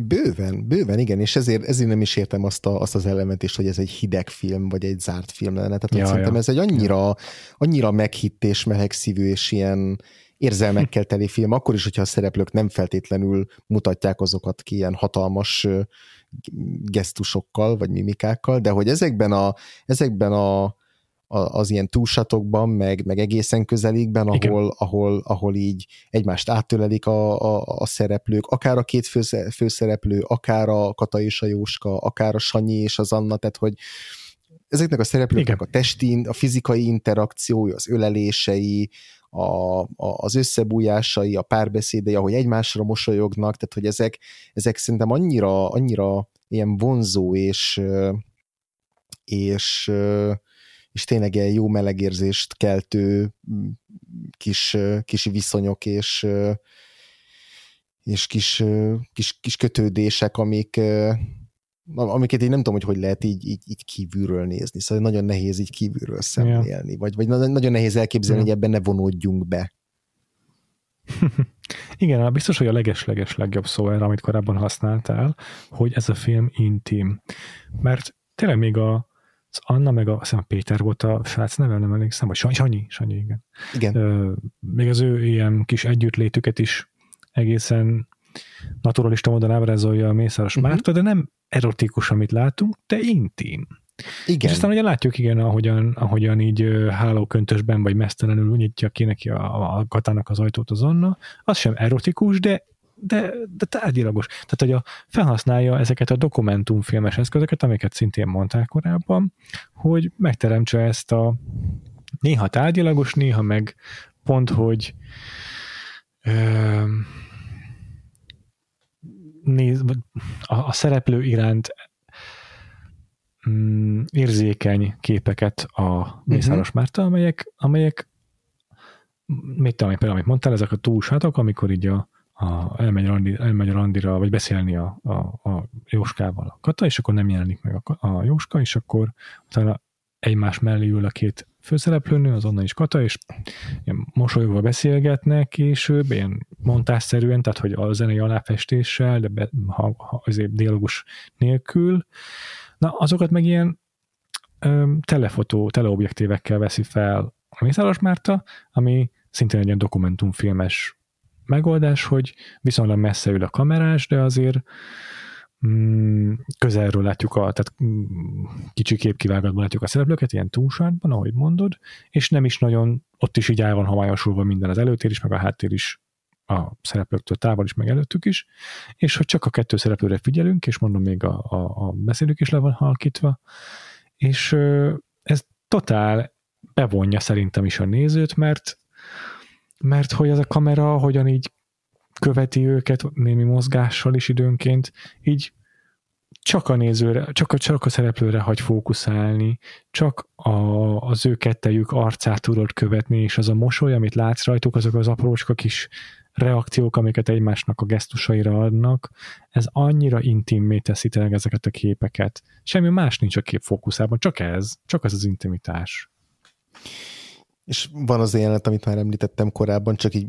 Bőven, bőven, igen, és ezért, ezért nem is értem azt, a, azt az elemet hogy ez egy hideg film, vagy egy zárt film lenne. Tehát ja, szerintem ja. ez egy annyira, annyira meghitt és melegszívű, és ilyen, érzelmekkel teli film, akkor is, hogyha a szereplők nem feltétlenül mutatják azokat ki ilyen hatalmas gesztusokkal, vagy mimikákkal, de hogy ezekben a, ezekben a az ilyen túlsatokban, meg, meg egészen közelikben, ahol, ahol, ahol így egymást áttölelik a, a, a szereplők, akár a két főszereplő, akár a Kata és a Jóska, akár a Sanyi és az Anna, tehát hogy ezeknek a szereplőknek Igen. a testi, a fizikai interakciói, az ölelései, a, a, az összebújásai, a párbeszédei, ahogy egymásra mosolyognak, tehát hogy ezek, ezek szerintem annyira, annyira ilyen vonzó és és és tényleg egy jó melegérzést keltő kis, kis viszonyok és, és kis, kis, kis kötődések, amik, amiket én nem tudom, hogy hogy lehet így, így, így kívülről nézni. Szóval nagyon nehéz így kívülről szemlélni, ja. vagy, vagy nagyon nehéz elképzelni, ja. hogy ebben ne vonódjunk be. Igen, biztos, hogy a leges-leges legjobb szó erre, amit korábban használtál, hogy ez a film intim. Mert tényleg még a, az Anna meg a, a Péter volt a srác neve, nem emlékszem, vagy Sanyi, Sanyi, igen. igen. Ö, még az ő ilyen kis együttlétüket is egészen naturalista módon ábrázolja a Mészáros uh-huh. Márta, de nem erotikus, amit látunk, de intim. Igen. És aztán ugye látjuk, igen, ahogyan, ahogyan így hálóköntösben vagy mesztelenül nyitja ki neki a, a katának az ajtót az Anna, az sem erotikus, de de, de tárgyilagos. Tehát, hogy a, felhasználja ezeket a dokumentumfilmes eszközöket, amiket szintén mondták korábban, hogy megteremtse ezt a néha tárgyilagos, néha meg pont, hogy ö, néz, a, a szereplő iránt mm, érzékeny képeket a Mészáros uh-huh. Márta, amelyek, amelyek mit tudom, például, amit mondtál, ezek a túlsátok, amikor így a, a, elmegy, randi, elmegy a randira, vagy beszélni a, a, a Jóskával a Kata, és akkor nem jelenik meg a, a Jóska, és akkor utána egymás mellé ül a két főszereplőnő, az onnan is Kata, és ilyen mosolyogva beszélgetnek később, ilyen montásszerűen, tehát hogy a zenei aláfestéssel, de be, ha, ha azért dialogus nélkül. Na, azokat meg ilyen ö, telefotó, teleobjektívekkel veszi fel a Mészáros Márta, ami szintén egy ilyen dokumentumfilmes megoldás, hogy viszonylag messze ül a kamerás, de azért mm, közelről látjuk a, tehát mm, kicsi képkivágatban látjuk a szereplőket, ilyen túlsárban, ahogy mondod, és nem is nagyon, ott is így el van hamályosulva minden az előtér is, meg a háttér is a szereplőktől távol is, meg előttük is, és hogy csak a kettő szereplőre figyelünk, és mondom, még a, a, a beszélők is le van halkítva, és ez totál bevonja szerintem is a nézőt, mert mert hogy az a kamera hogyan így követi őket némi mozgással is időnként, így csak a nézőre, csak a, csak a szereplőre hagy fókuszálni, csak a, az ő kettejük arcát tudod követni, és az a mosoly, amit látsz rajtuk, azok az aprócska kis reakciók, amiket egymásnak a gesztusaira adnak, ez annyira intimmé teszi tényleg ezeket a képeket. Semmi más nincs a kép fókuszában, csak ez, csak ez az intimitás. És van az jelenet, amit már említettem korábban, csak így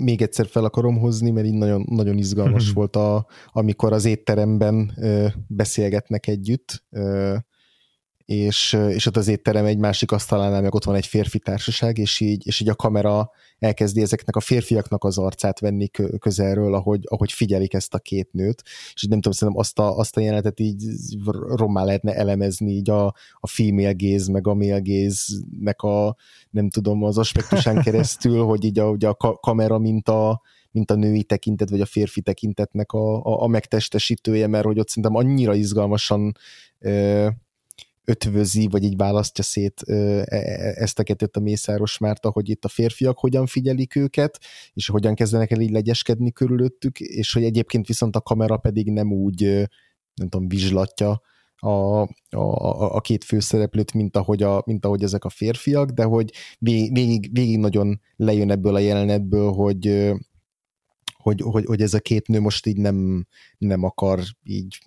még egyszer fel akarom hozni, mert így nagyon, nagyon izgalmas mhm. volt, a, amikor az étteremben ö, beszélgetnek együtt, ö, és, és ott az étterem egy másik asztalánál meg ott van egy férfi társaság, és így, és így a kamera elkezdi ezeknek a férfiaknak az arcát venni közelről, ahogy, ahogy figyelik ezt a két nőt, és így nem tudom, szerintem azt a, azt a jelenetet így rommá lehetne elemezni, így a, a female gaze, meg a male gaze-nek a, nem tudom, az aspektusán keresztül, hogy így a, ugye a kamera, mint a, mint a női tekintet, vagy a férfi tekintetnek a, a, a megtestesítője, mert hogy ott szerintem annyira izgalmasan ötvözi, vagy így választja szét e, e, ezt a kettőt a Mészáros Márta, hogy itt a férfiak hogyan figyelik őket, és hogyan kezdenek el így legyeskedni körülöttük, és hogy egyébként viszont a kamera pedig nem úgy, nem tudom, vizslatja a, a, a két főszereplőt, mint ahogy, a, mint ahogy ezek a férfiak, de hogy végig, végig nagyon lejön ebből a jelenetből, hogy, hogy, hogy, hogy ez a két nő most így nem, nem akar így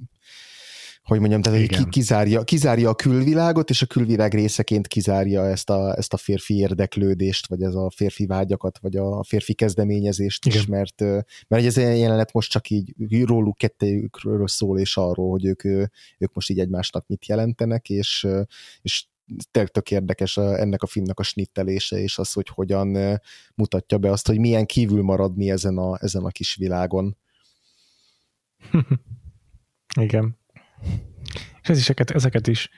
hogy mondjam, tehát hogy kizárja, kizárja a külvilágot, és a külvilág részeként kizárja ezt a, ezt a férfi érdeklődést, vagy ez a férfi vágyakat, vagy a férfi kezdeményezést Igen. is, mert, mert ez a jelenet most csak így róluk kettőjükről szól, és arról, hogy ők, ők most így egymásnak mit jelentenek, és, és tök, tök érdekes a, ennek a filmnek a snittelése, és az, hogy hogyan mutatja be azt, hogy milyen kívül maradni ezen a, ezen a kis világon. Igen. És ez is, ezeket, ezeket is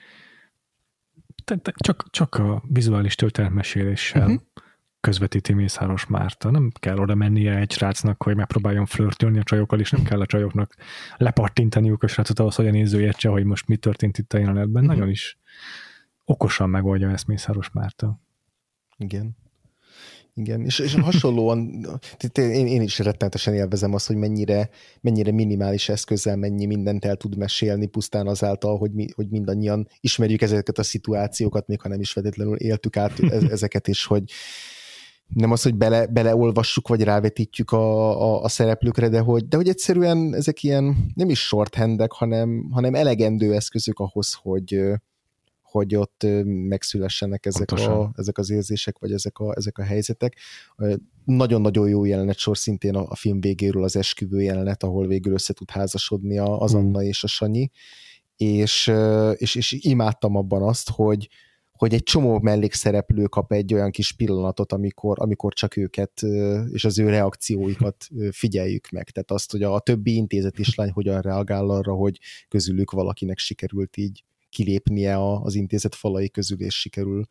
csak, csak a vizuális történetmeséléssel uh-huh. közvetíti Mészáros Márta. Nem kell oda mennie egy srácnak, hogy megpróbáljon flörtölni a csajokkal, és nem kell a csajoknak lepattintaniuk a srácot ahhoz, hogy a néző értse, hogy most mi történt itt a jelenetben. Uh-huh. Nagyon is okosan megoldja ezt Mészáros Márta. Igen. Igen, és, és hasonlóan én, én is rettenetesen élvezem azt, hogy mennyire, mennyire minimális eszközzel mennyi mindent el tud mesélni, pusztán azáltal, hogy, mi, hogy mindannyian ismerjük ezeket a szituációkat, még ha nem is feltétlenül éltük át ezeket, és hogy nem az, hogy bele, beleolvassuk, vagy rávetítjük a, a, a szereplőkre, de hogy, de hogy egyszerűen ezek ilyen nem is shorthandek, hanem, hanem elegendő eszközök ahhoz, hogy, hogy ott megszülessenek ezek, a, ezek az érzések, vagy ezek a, ezek a helyzetek. Nagyon-nagyon jó jelenet sor szintén a, a film végéről az esküvő jelenet, ahol végül össze tud házasodni az Anna mm. és a Sanyi, és, és, és imádtam abban azt, hogy, hogy egy csomó mellékszereplő kap egy olyan kis pillanatot, amikor, amikor csak őket és az ő reakcióikat figyeljük meg. Tehát azt, hogy a, a többi intézet is lány hogyan reagál arra, hogy közülük valakinek sikerült így kilépnie az intézet falai közül, és sikerül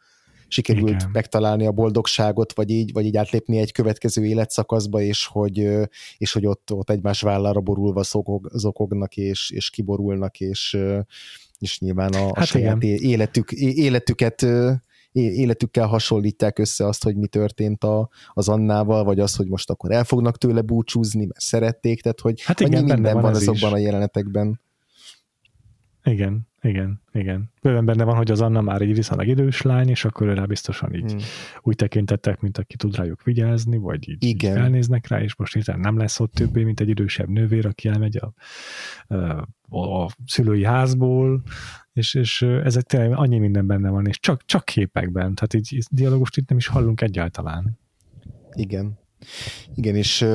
sikerült Igen. megtalálni a boldogságot, vagy így, vagy így átlépni egy következő életszakaszba, és hogy, és hogy ott, ott egymás vállára borulva szokog, zokognak, és, és kiborulnak, és, és nyilván a, hát a saját életük, életüket életükkel hasonlítják össze azt, hogy mi történt a, az Annával, vagy az, hogy most akkor el fognak tőle búcsúzni, mert szerették, tehát hogy hát igen, minden van, van azokban is. a jelenetekben. Igen, igen, igen. Bőven benne van, hogy az Anna már egy viszonylag idős lány, és akkor rá biztosan így hmm. úgy tekintettek, mint aki tud rájuk vigyázni, vagy így, igen. így felnéznek rá, és most hirtelen nem lesz ott többé, mint egy idősebb nővér, aki elmegy a, a, a szülői házból, és, és ezek tényleg annyi minden benne van, és csak, csak képekben, tehát így dialógust itt nem is hallunk egyáltalán. Igen. Igen, és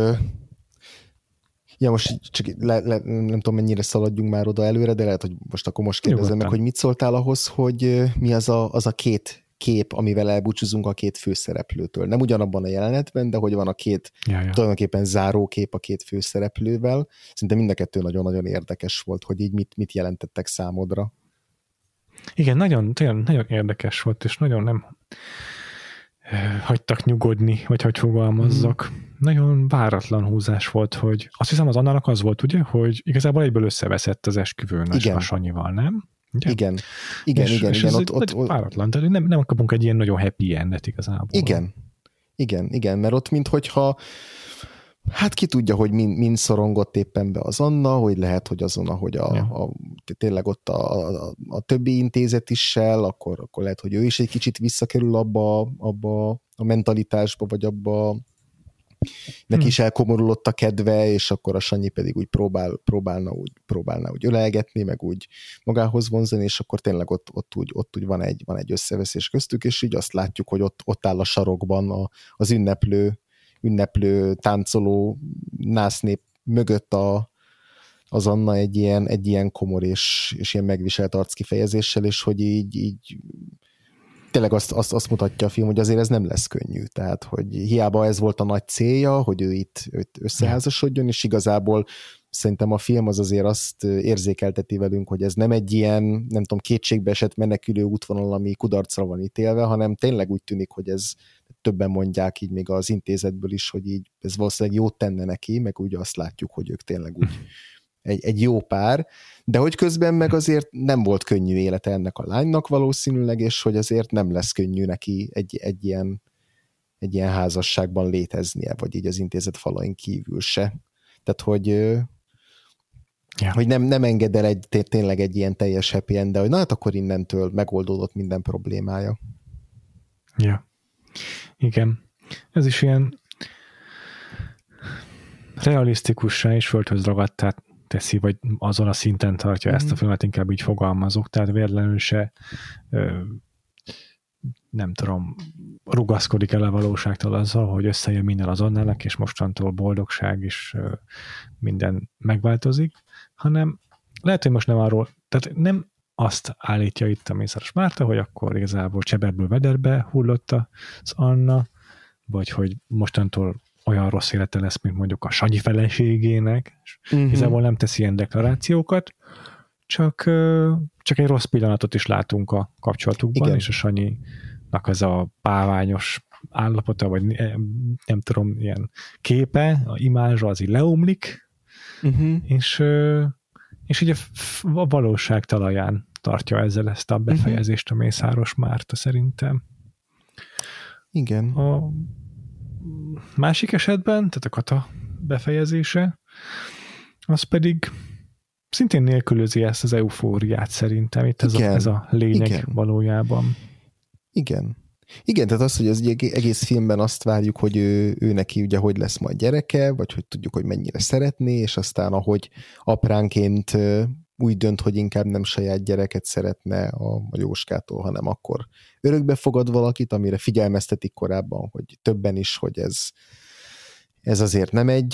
Ja, most csak le, le, nem tudom, mennyire szaladjunk már oda előre, de lehet, hogy most akkor most kérdezem meg, hogy mit szóltál ahhoz, hogy mi az a, az a két kép, amivel elbúcsúzunk a két főszereplőtől. Nem ugyanabban a jelenetben, de hogy van a két ja, ja. tulajdonképpen záró kép a két főszereplővel. Szinte mind a kettő nagyon-nagyon érdekes volt, hogy így mit, mit jelentettek számodra. Igen, nagyon, tényleg nagyon érdekes volt, és nagyon nem hagytak nyugodni, vagy hogy fogalmazzak. Mm. Nagyon váratlan húzás volt, hogy azt hiszem az annának az volt, ugye, hogy igazából egyből összeveszett az esküvőn igen. a Sanyival, nem? Ugye? Igen, igen, és, igen. És igen ott, ott, ott, váratlan, tehát nem, nem kapunk egy ilyen nagyon happy endet igazából. Igen, igen, igen, mert ott minthogyha hát ki tudja, hogy mind, mind szorongott éppen be az Anna, hogy lehet, hogy azon, ahogy a, ja. a, tényleg ott a, a, a többi intézet is akkor, akkor lehet, hogy ő is egy kicsit visszakerül abba, abba a mentalitásba, vagy abba neki hmm. is elkomorulott a kedve, és akkor a Sanyi pedig úgy próbál, próbálna, úgy, próbálna úgy ölelgetni, meg úgy magához vonzani, és akkor tényleg ott, ott, úgy, ott úgy van, egy, van egy összeveszés köztük, és így azt látjuk, hogy ott, ott áll a sarokban a, az ünneplő ünneplő, táncoló násznép mögött a, az Anna egy ilyen, egy ilyen komor és, és ilyen megviselt arckifejezéssel, és hogy így, így tényleg azt, azt, azt mutatja a film, hogy azért ez nem lesz könnyű. Tehát, hogy hiába ez volt a nagy célja, hogy ő itt őt összeházasodjon, és igazából szerintem a film az azért azt érzékelteti velünk, hogy ez nem egy ilyen, nem tudom, kétségbe esett menekülő útvonal, ami kudarcra van ítélve, hanem tényleg úgy tűnik, hogy ez többen mondják így még az intézetből is, hogy így ez valószínűleg jót tenne neki, meg úgy azt látjuk, hogy ők tényleg úgy egy, egy jó pár, de hogy közben meg azért nem volt könnyű élete ennek a lánynak valószínűleg, és hogy azért nem lesz könnyű neki egy, egy ilyen egy ilyen házasságban léteznie, vagy így az intézet falain kívül se. Tehát, hogy ja. hogy nem, nem enged el egy, tényleg egy ilyen teljes happy end, de hogy na hát akkor innentől megoldódott minden problémája. Ja. Igen. Ez is ilyen realisztikussá és földhöz ragadtá teszi, vagy azon a szinten tartja mm-hmm. ezt a mhm. filmet, inkább így fogalmazok, tehát véletlenül se ö, nem tudom, rugaszkodik el a valóságtól azzal, hogy összejön minden azonnalnak, és mostantól boldogság és ö, minden megváltozik, hanem lehet, hogy most nem arról, tehát nem azt állítja itt a Mészáros Márta, hogy akkor igazából cseberből vederbe hullott az Anna, vagy hogy mostantól olyan rossz élete lesz, mint mondjuk a Sanyi feleségének, uh-huh. igazából nem tesz ilyen deklarációkat, csak, csak egy rossz pillanatot is látunk a kapcsolatukban, Igen. és a Sanyinak az a páványos állapota, vagy nem tudom, ilyen képe, a imázsa az így leomlik, uh-huh. és, és ugye a valóság talaján tartja ezzel ezt a befejezést a Mészáros Márta szerintem. Igen. A másik esetben, tehát a kata befejezése, az pedig szintén nélkülözi ezt az eufóriát szerintem. Itt ez, Igen. a, ez a lényeg Igen. valójában. Igen. Igen, tehát az, hogy az egész filmben azt várjuk, hogy ő, ő neki ugye hogy lesz majd gyereke, vagy hogy tudjuk, hogy mennyire szeretné, és aztán ahogy apránként úgy dönt, hogy inkább nem saját gyereket szeretne a, a Jóskától, hanem akkor örökbe fogad valakit, amire figyelmeztetik korábban, hogy többen is, hogy ez, ez azért nem egy,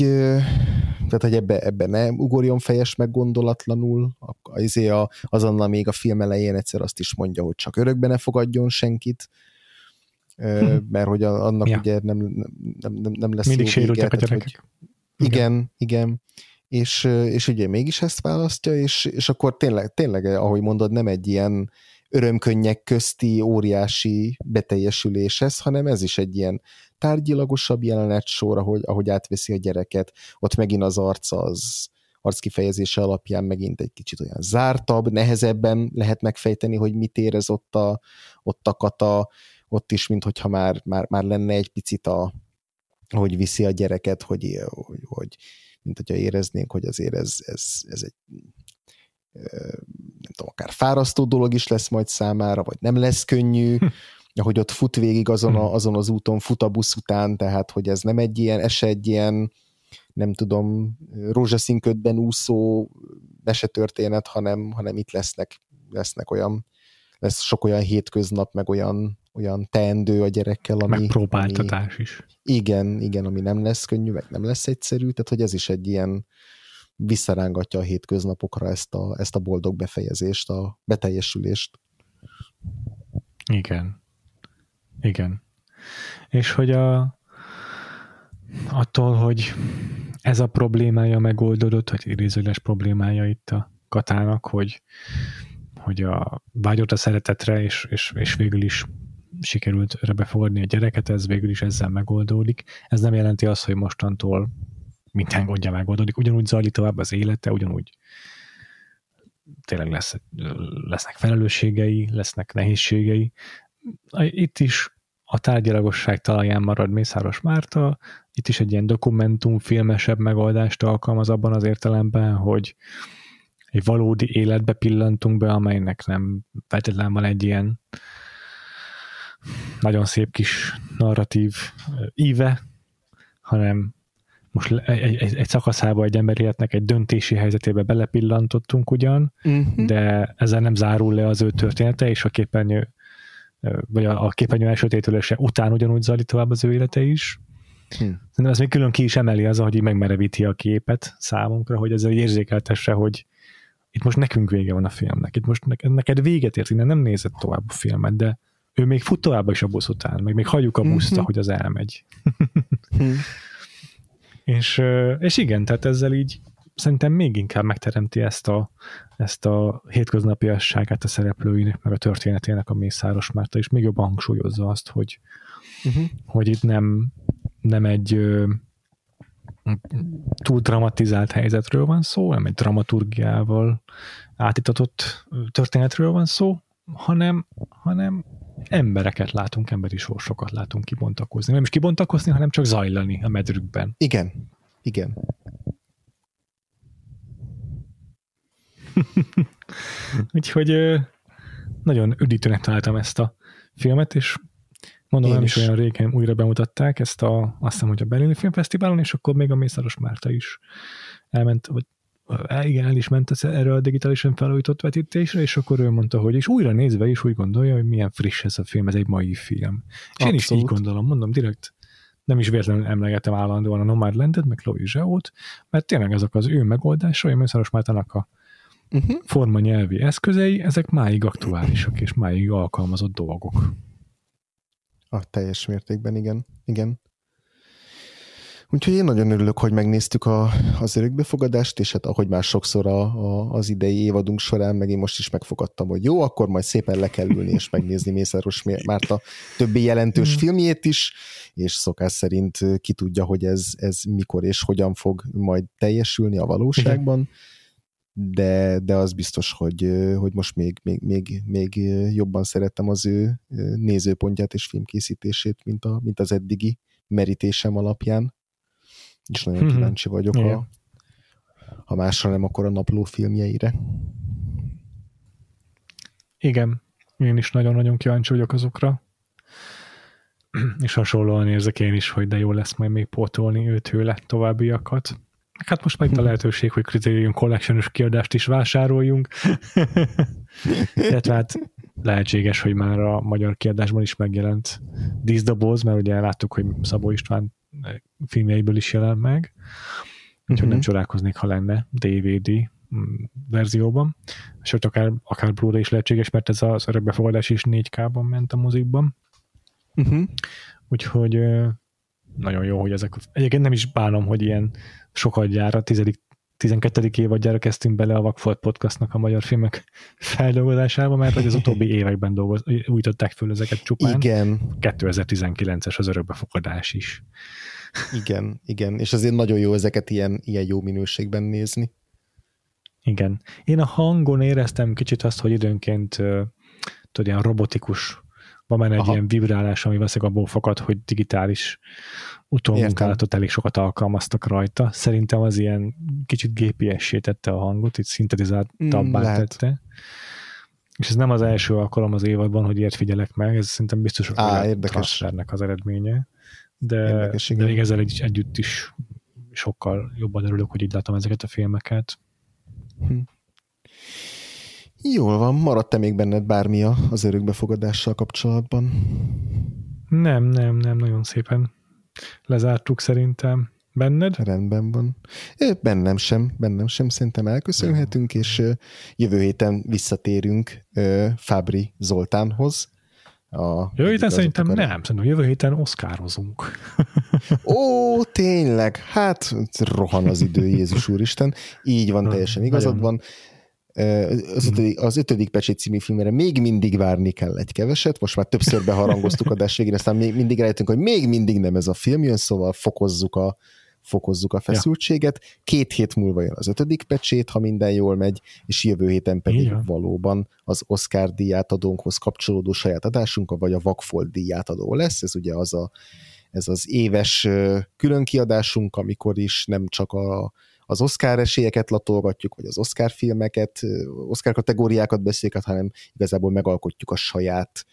tehát hogy ebbe, ebbe ne ugorjon fejes meg gondolatlanul, izé a, azonnal még a film elején egyszer azt is mondja, hogy csak örökbe ne fogadjon senkit. Mert hogy annak ja. ugye nem, nem, nem, nem lesz Mindig jó vége, a gyerekek. Hogy, igen, igen, igen és, és ugye mégis ezt választja, és, és akkor tényleg, tényleg, ahogy mondod, nem egy ilyen örömkönnyek közti óriási beteljesülés ez, hanem ez is egy ilyen tárgyilagosabb jelenet sor, ahogy, ahogy átveszi a gyereket, ott megint az arc az arckifejezése alapján megint egy kicsit olyan zártabb, nehezebben lehet megfejteni, hogy mit érez ott a, ott a kata, ott is, mint hogyha már, már, már lenne egy picit a, hogy viszi a gyereket, hogy, hogy, hogy mint hogyha éreznénk, hogy azért ez, ez, ez egy nem tudom, akár fárasztó dolog is lesz majd számára, vagy nem lesz könnyű, hm. hogy ott fut végig azon, a, hm. azon az úton, fut a busz után, tehát hogy ez nem egy ilyen, ez egy ilyen, nem tudom, rózsaszínködben úszó mesetörténet, hanem, hanem itt lesznek, lesznek olyan, lesz sok olyan hétköznap, meg olyan olyan teendő a gyerekkel, ami... Megpróbáltatás ami, is. Igen, igen, ami nem lesz könnyű, meg nem lesz egyszerű, tehát hogy ez is egy ilyen visszarángatja a hétköznapokra ezt a, ezt a boldog befejezést, a beteljesülést. Igen. Igen. És hogy a, attól, hogy ez a problémája megoldódott, vagy idézőles problémája itt a Katának, hogy, hogy a vágyott a szeretetre, és, és, és végül is sikerült befogadni a gyereket, ez végül is ezzel megoldódik. Ez nem jelenti azt, hogy mostantól minden gondja megoldódik. Ugyanúgy zajlik tovább az élete, ugyanúgy tényleg lesz, lesznek felelősségei, lesznek nehézségei. Itt is a tárgyalagosság talaján marad Mészáros Márta, itt is egy ilyen dokumentumfilmesebb megoldást alkalmaz abban az értelemben, hogy egy valódi életbe pillantunk be, amelynek nem feltétlenül van egy ilyen nagyon szép kis narratív íve, hanem most egy, egy, egy szakaszába egy ember életnek egy döntési helyzetébe belepillantottunk ugyan, uh-huh. de ezzel nem zárul le az ő története, és a képernyő vagy a, a képernyő elsötétülése után ugyanúgy zajlik tovább az ő élete is. Hmm. ez még külön ki is emeli az, hogy megmerevíti a képet számunkra, hogy ez egy érzékeltesse, hogy itt most nekünk vége van a filmnek, itt most neked véget ért, innen nem nézett tovább a filmet, de ő még fut tovább is a busz után, meg még hagyjuk a buszt, mm-hmm. hogy az elmegy. mm. és, és igen, tehát ezzel így szerintem még inkább megteremti ezt a, ezt a hétköznapiasságát a szereplőinek, meg a történetének a Mészáros Márta, és még jobban hangsúlyozza azt, hogy, uh-huh. hogy itt nem, nem egy ö, túl dramatizált helyzetről van szó, nem egy dramaturgiával átitatott történetről van szó, hanem, hanem embereket látunk, emberi sorsokat látunk kibontakozni. Nem is kibontakozni, hanem csak zajlani a medrükben. Igen, igen. Úgyhogy nagyon üdítőnek találtam ezt a filmet, és mondom, Én nem is. is olyan régen újra bemutatták ezt a, azt hiszem, hogy a Berlini Filmfesztiválon, és akkor még a Mészáros Márta is elment, vagy igen, el is ment erre a digitálisan felújított vetítésre, és akkor ő mondta, hogy és újra nézve is úgy gondolja, hogy milyen friss ez a film, ez egy mai film. És Abszolút. én is így gondolom, mondom direkt, nem is véletlenül emlegetem állandóan a Nomadlandet, meg Chloe Zseót, mert tényleg ezek az ő megoldásai, Mészáros Mártának a uh-huh. forma nyelvi eszközei, ezek máig aktuálisak és máig alkalmazott dolgok. A teljes mértékben, igen. igen. Úgyhogy én nagyon örülök, hogy megnéztük a, az örökbefogadást, és hát ahogy már sokszor a, a, az idei évadunk során, meg én most is megfogadtam, hogy jó, akkor majd szépen le kell ülni és megnézni Mészáros Márta többi jelentős mm. filmjét is, és szokás szerint ki tudja, hogy ez, ez mikor és hogyan fog majd teljesülni a valóságban. de, de az biztos, hogy, hogy most még, még, még, még jobban szerettem az ő nézőpontját és filmkészítését, mint, a, mint az eddigi merítésem alapján és nagyon mm-hmm. kíváncsi vagyok, yeah. a, ha másra nem, akkor a napló filmjeire. Igen, én is nagyon-nagyon kíváncsi vagyok azokra. És hasonlóan érzek én is, hogy de jó lesz majd még pótolni ő tőle továbbiakat. Hát most meg a lehetőség, hogy Criterion collection kiadást is vásároljunk. Illetve hát lehetséges, hogy már a magyar kiadásban is megjelent díszdoboz, mert ugye láttuk, hogy Szabó István filmjeiből is jelent meg, úgyhogy uh-huh. nem csodálkoznék, ha lenne DVD mm, verzióban, sőt akár, akár Blu-ray is lehetséges, mert ez az örökbefogadás is 4K-ban ment a mozikban. Uh-huh. Úgyhogy nagyon jó, hogy ezek... Egyébként nem is bánom, hogy ilyen sokat gyára, tizedik 12. évadjára kezdtünk bele a Vakfolt Podcastnak a magyar filmek feldolgozásába, mert hogy az utóbbi években dolgoz, újították föl ezeket csupán. Igen. 2019-es az örökbefogadás is. Igen, igen, és azért nagyon jó ezeket ilyen, ilyen jó minőségben nézni. Igen. Én a hangon éreztem kicsit azt, hogy időnként tudod, ilyen robotikus van benne egy Aha. ilyen vibrálás, ami valószínűleg abból fakad, hogy digitális utómunkálatot elég sokat alkalmaztak rajta. Szerintem az ilyen kicsit gépiessé tette a hangot, itt szintetizáltabbá mm, tette. És ez nem az első alkalom az évadban, hogy ilyet figyelek meg, ez szerintem biztos, Á, érdekes. az eredménye. De, érdekes, de még ezzel egy, együtt is sokkal jobban örülök, hogy így látom ezeket a filmeket. Hm. Jól van, maradt-e még benned bármi az örökbefogadással kapcsolatban? Nem, nem, nem, nagyon szépen lezártuk szerintem. Benned? Rendben van. Bennem sem, bennem sem, szerintem elköszönhetünk, és jövő héten visszatérünk Fábri Zoltánhoz. A jövő héten szerintem akar... nem, szerintem jövő héten oszkározunk. Ó, tényleg, hát rohan az idő, Jézus Úristen. Így van, teljesen igazad van az ötödik, az ötödik pecsét című filmre még mindig várni kell egy keveset, most már többször beharangoztuk a végén, aztán még mindig rájöttünk, hogy még mindig nem ez a film jön, szóval fokozzuk a, fokozzuk a feszültséget. Ja. Két hét múlva jön az ötödik pecsét, ha minden jól megy, és jövő héten pedig Igen. valóban az Oscar díjátadónkhoz kapcsolódó saját adásunk, vagy a Vakfolt díjátadó lesz. Ez ugye az a, ez az éves különkiadásunk, amikor is nem csak a az Oscar esélyeket latolgatjuk, vagy az Oscar filmeket, Oscar kategóriákat beszéljük, hanem igazából megalkotjuk a saját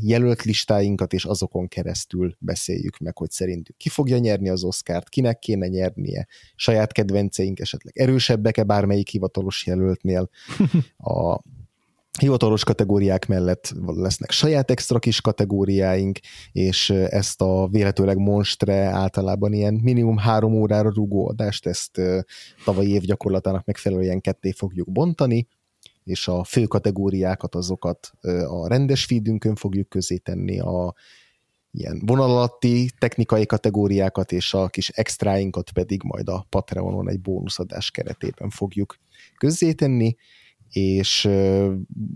jelölt listáinkat, és azokon keresztül beszéljük meg, hogy szerintük ki fogja nyerni az Oscárt, kinek kéne nyernie, saját kedvenceink esetleg erősebbek-e bármelyik hivatalos jelöltnél, a, hivatalos kategóriák mellett lesznek saját extra kis kategóriáink, és ezt a véletőleg monstre általában ilyen minimum három órára rugó adást, ezt tavalyi év gyakorlatának megfelelően ketté fogjuk bontani, és a fő kategóriákat azokat a rendes feedünkön fogjuk közé tenni, a ilyen vonalatti technikai kategóriákat és a kis extráinkat pedig majd a Patreonon egy bónuszadás keretében fogjuk közzétenni, és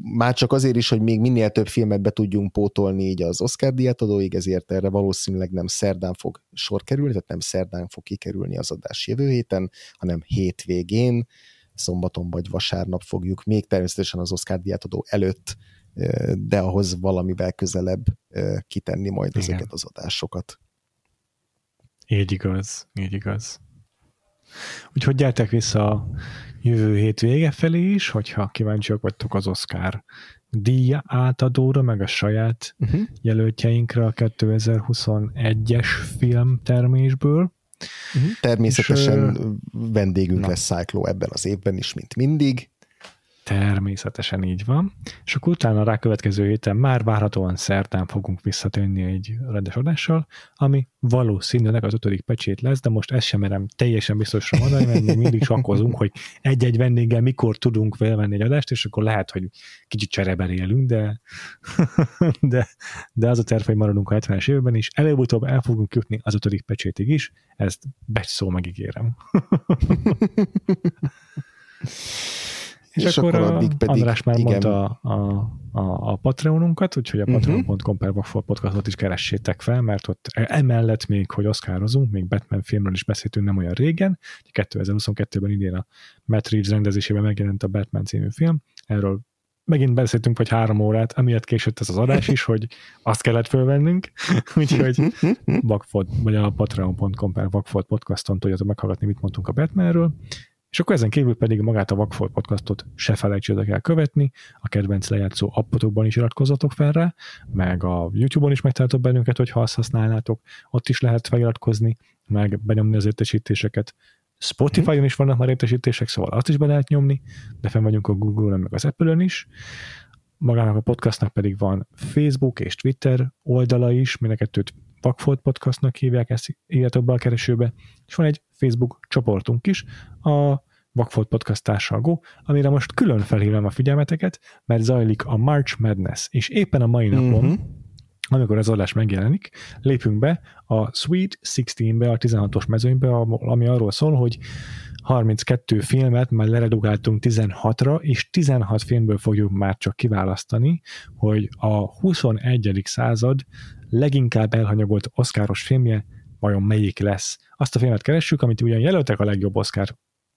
már csak azért is, hogy még minél több filmet be tudjunk pótolni így az Oscar díjátadóig, ezért erre valószínűleg nem szerdán fog sor kerülni, tehát nem szerdán fog kikerülni az adás jövő héten, hanem hétvégén, szombaton vagy vasárnap fogjuk még természetesen az Oscar díjátadó előtt, de ahhoz valamivel közelebb kitenni majd Igen. ezeket az adásokat. Így igaz, így igaz. Úgyhogy gyertek vissza a jövő hét vége felé is, hogyha kíváncsiak vagytok az Oscar díja átadóra, meg a saját uh-huh. jelöltjeinkre a 2021-es filmtermésből. Uh-huh. Természetesen és, vendégünk na. lesz Cyclo ebben az évben is, mint mindig. Természetesen így van. És akkor utána rá következő héten már várhatóan szerdán fogunk visszatérni egy rendes adással, ami valószínűleg az ötödik pecsét lesz, de most ezt sem merem teljesen biztosra mondani, mert még mindig sakkozunk, hogy egy-egy vendéggel mikor tudunk felvenni egy adást, és akkor lehet, hogy kicsit csereberélünk, de, de, de az a terv, hogy maradunk a 70-es évben is. Előbb-utóbb el fogunk jutni az ötödik pecsétig is, ezt becs szó megígérem. És, és akkor, akkor addig pedig, András már igen. mondta a, a, a Patreonunkat, úgyhogy a uh-huh. patreon.com per podcastot is keressétek fel, mert ott emellett még, hogy oszkározunk, még Batman filmről is beszéltünk nem olyan régen, 2022-ben idén a Matt Reeves rendezésében megjelent a Batman című film, erről megint beszéltünk vagy három órát, amiatt késett ez az adás is, hogy azt kellett fölvennünk, úgyhogy Vakford, vagy a patreon.com per Vakford podcaston tudjátok meghallgatni, mit mondtunk a Batmanről, és akkor ezen kívül pedig magát a Vagfolt podcastot se felejtsétek el követni, a kedvenc lejátszó appotokban is iratkozzatok fel rá, meg a YouTube-on is megtaláltok bennünket, hogyha azt használnátok, ott is lehet feliratkozni, meg benyomni az értesítéseket. Spotify-on is vannak már értesítések, szóval azt is be lehet nyomni, de fenn vagyunk a Google-on, meg az Apple-ön is. Magának a podcastnak pedig van Facebook és Twitter oldala is, mind a kettőt Vagfolt Podcastnak hívják, ezt írjatok be a keresőbe, és van egy Facebook csoportunk is, a Vagfolt Podcast társalgó, amire most külön felhívom a figyelmeteket, mert zajlik a March Madness, és éppen a mai napon, uh-huh. amikor az adás megjelenik, lépünk be a Sweet 16-be, a 16-os mezőnybe, ami arról szól, hogy 32 filmet már leredugáltunk 16-ra, és 16 filmből fogjuk már csak kiválasztani, hogy a 21. század leginkább elhanyagolt oszkáros filmje vajon melyik lesz. Azt a filmet keressük, amit ugyan jelöltek a legjobb Oscar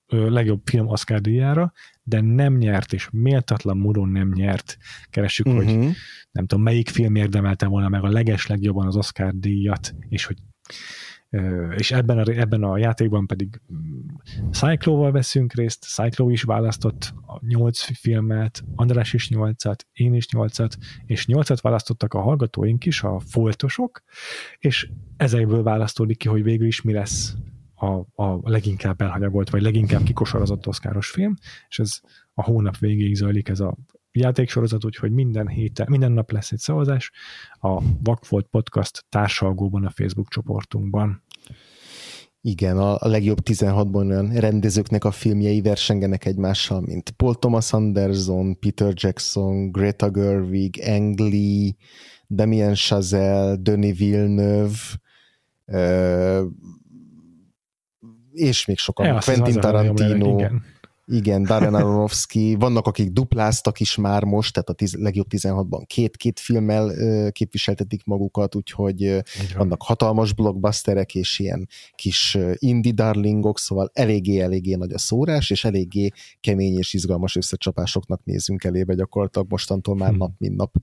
legjobb film Oscar díjára, de nem nyert, és méltatlan módon nem nyert. Keressük, uh-huh. hogy mhm. nem tudom, melyik film érdemelte volna meg a leges legjobban az Oscar díjat, és hogy és ebben a, ebben a játékban pedig mm, Cyclóval veszünk részt, Cyclo is választott nyolc filmet, András is nyolcat, én is nyolcat, és nyolcat választottak a hallgatóink is, a foltosok, és ezekből választódik ki, hogy végül is mi lesz a, a leginkább elhanyagolt, vagy leginkább kikosarazott oszkáros film, és ez a hónap végéig zajlik ez a játéksorozat, úgyhogy minden héten, minden nap lesz egy szavazás a Vakfolt Podcast társalgóban a Facebook csoportunkban. Igen, a, a legjobb 16-ban olyan rendezőknek a filmjei versengenek egymással, mint Paul Thomas Anderson, Peter Jackson, Greta Gerwig, Ang Lee, Damien Chazelle, Denis Villeneuve, és még sokan, ja, Quentin Tarantino, igen. Igen, Darren Aronofsky, vannak, akik dupláztak is már most, tehát a tiz, legjobb 16-ban két-két filmmel uh, képviseltetik magukat, úgyhogy uh, vannak hatalmas blockbusterek és ilyen kis uh, indie darlingok, szóval eléggé-eléggé nagy a szórás, és eléggé kemény és izgalmas összecsapásoknak nézünk elébe gyakorlatilag mostantól már hmm. nap, mint nap.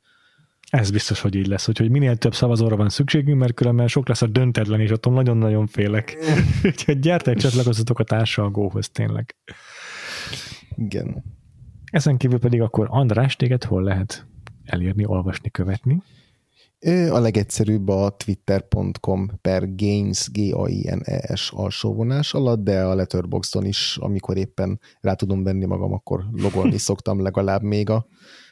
Ez biztos, hogy így lesz, hogy minél több szavazóra van szükségünk, mert különben sok lesz a döntetlen, és attól nagyon-nagyon félek. Úgyhogy gyertek, csatlakozzatok a társalgóhoz tényleg. Igen. Ezen kívül pedig akkor András, téged hol lehet elérni, olvasni, követni? A legegyszerűbb a twitter.com per gains, g a i n e s alsóvonás alatt, de a Letterboxdon is, amikor éppen rá tudom venni magam, akkor logolni szoktam legalább még a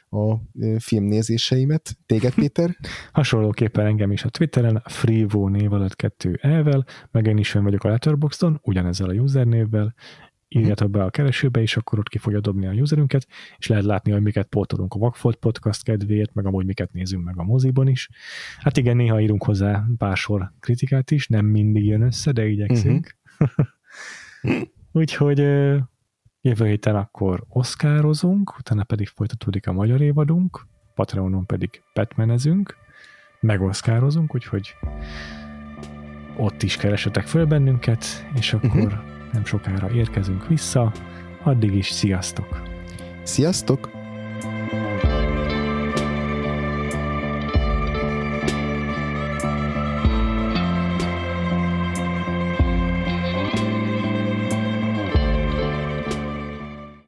a filmnézéseimet. Téged, Péter? Hasonlóképpen engem is a Twitteren, Freevo név alatt kettő elvel, meg én is vagyok a Letterboxdon, ugyanezzel a usernévvel, írjátok be a keresőbe, és akkor ott ki fogja dobni a userünket, és lehet látni, hogy miket pótolunk a Vagfolt podcast kedvéért, meg amúgy miket nézünk meg a moziban is. Hát igen, néha írunk hozzá pár sor kritikát is, nem mindig jön össze, de igyekszünk. Uh-huh. Úgyhogy Jövő héten akkor oszkározunk, utána pedig folytatódik a magyar évadunk, Patreonon pedig Batmanezünk, megoszkározunk, úgyhogy ott is keresetek föl bennünket, és akkor uh-huh. Nem sokára érkezünk vissza. Addig is sziasztok! Sziasztok!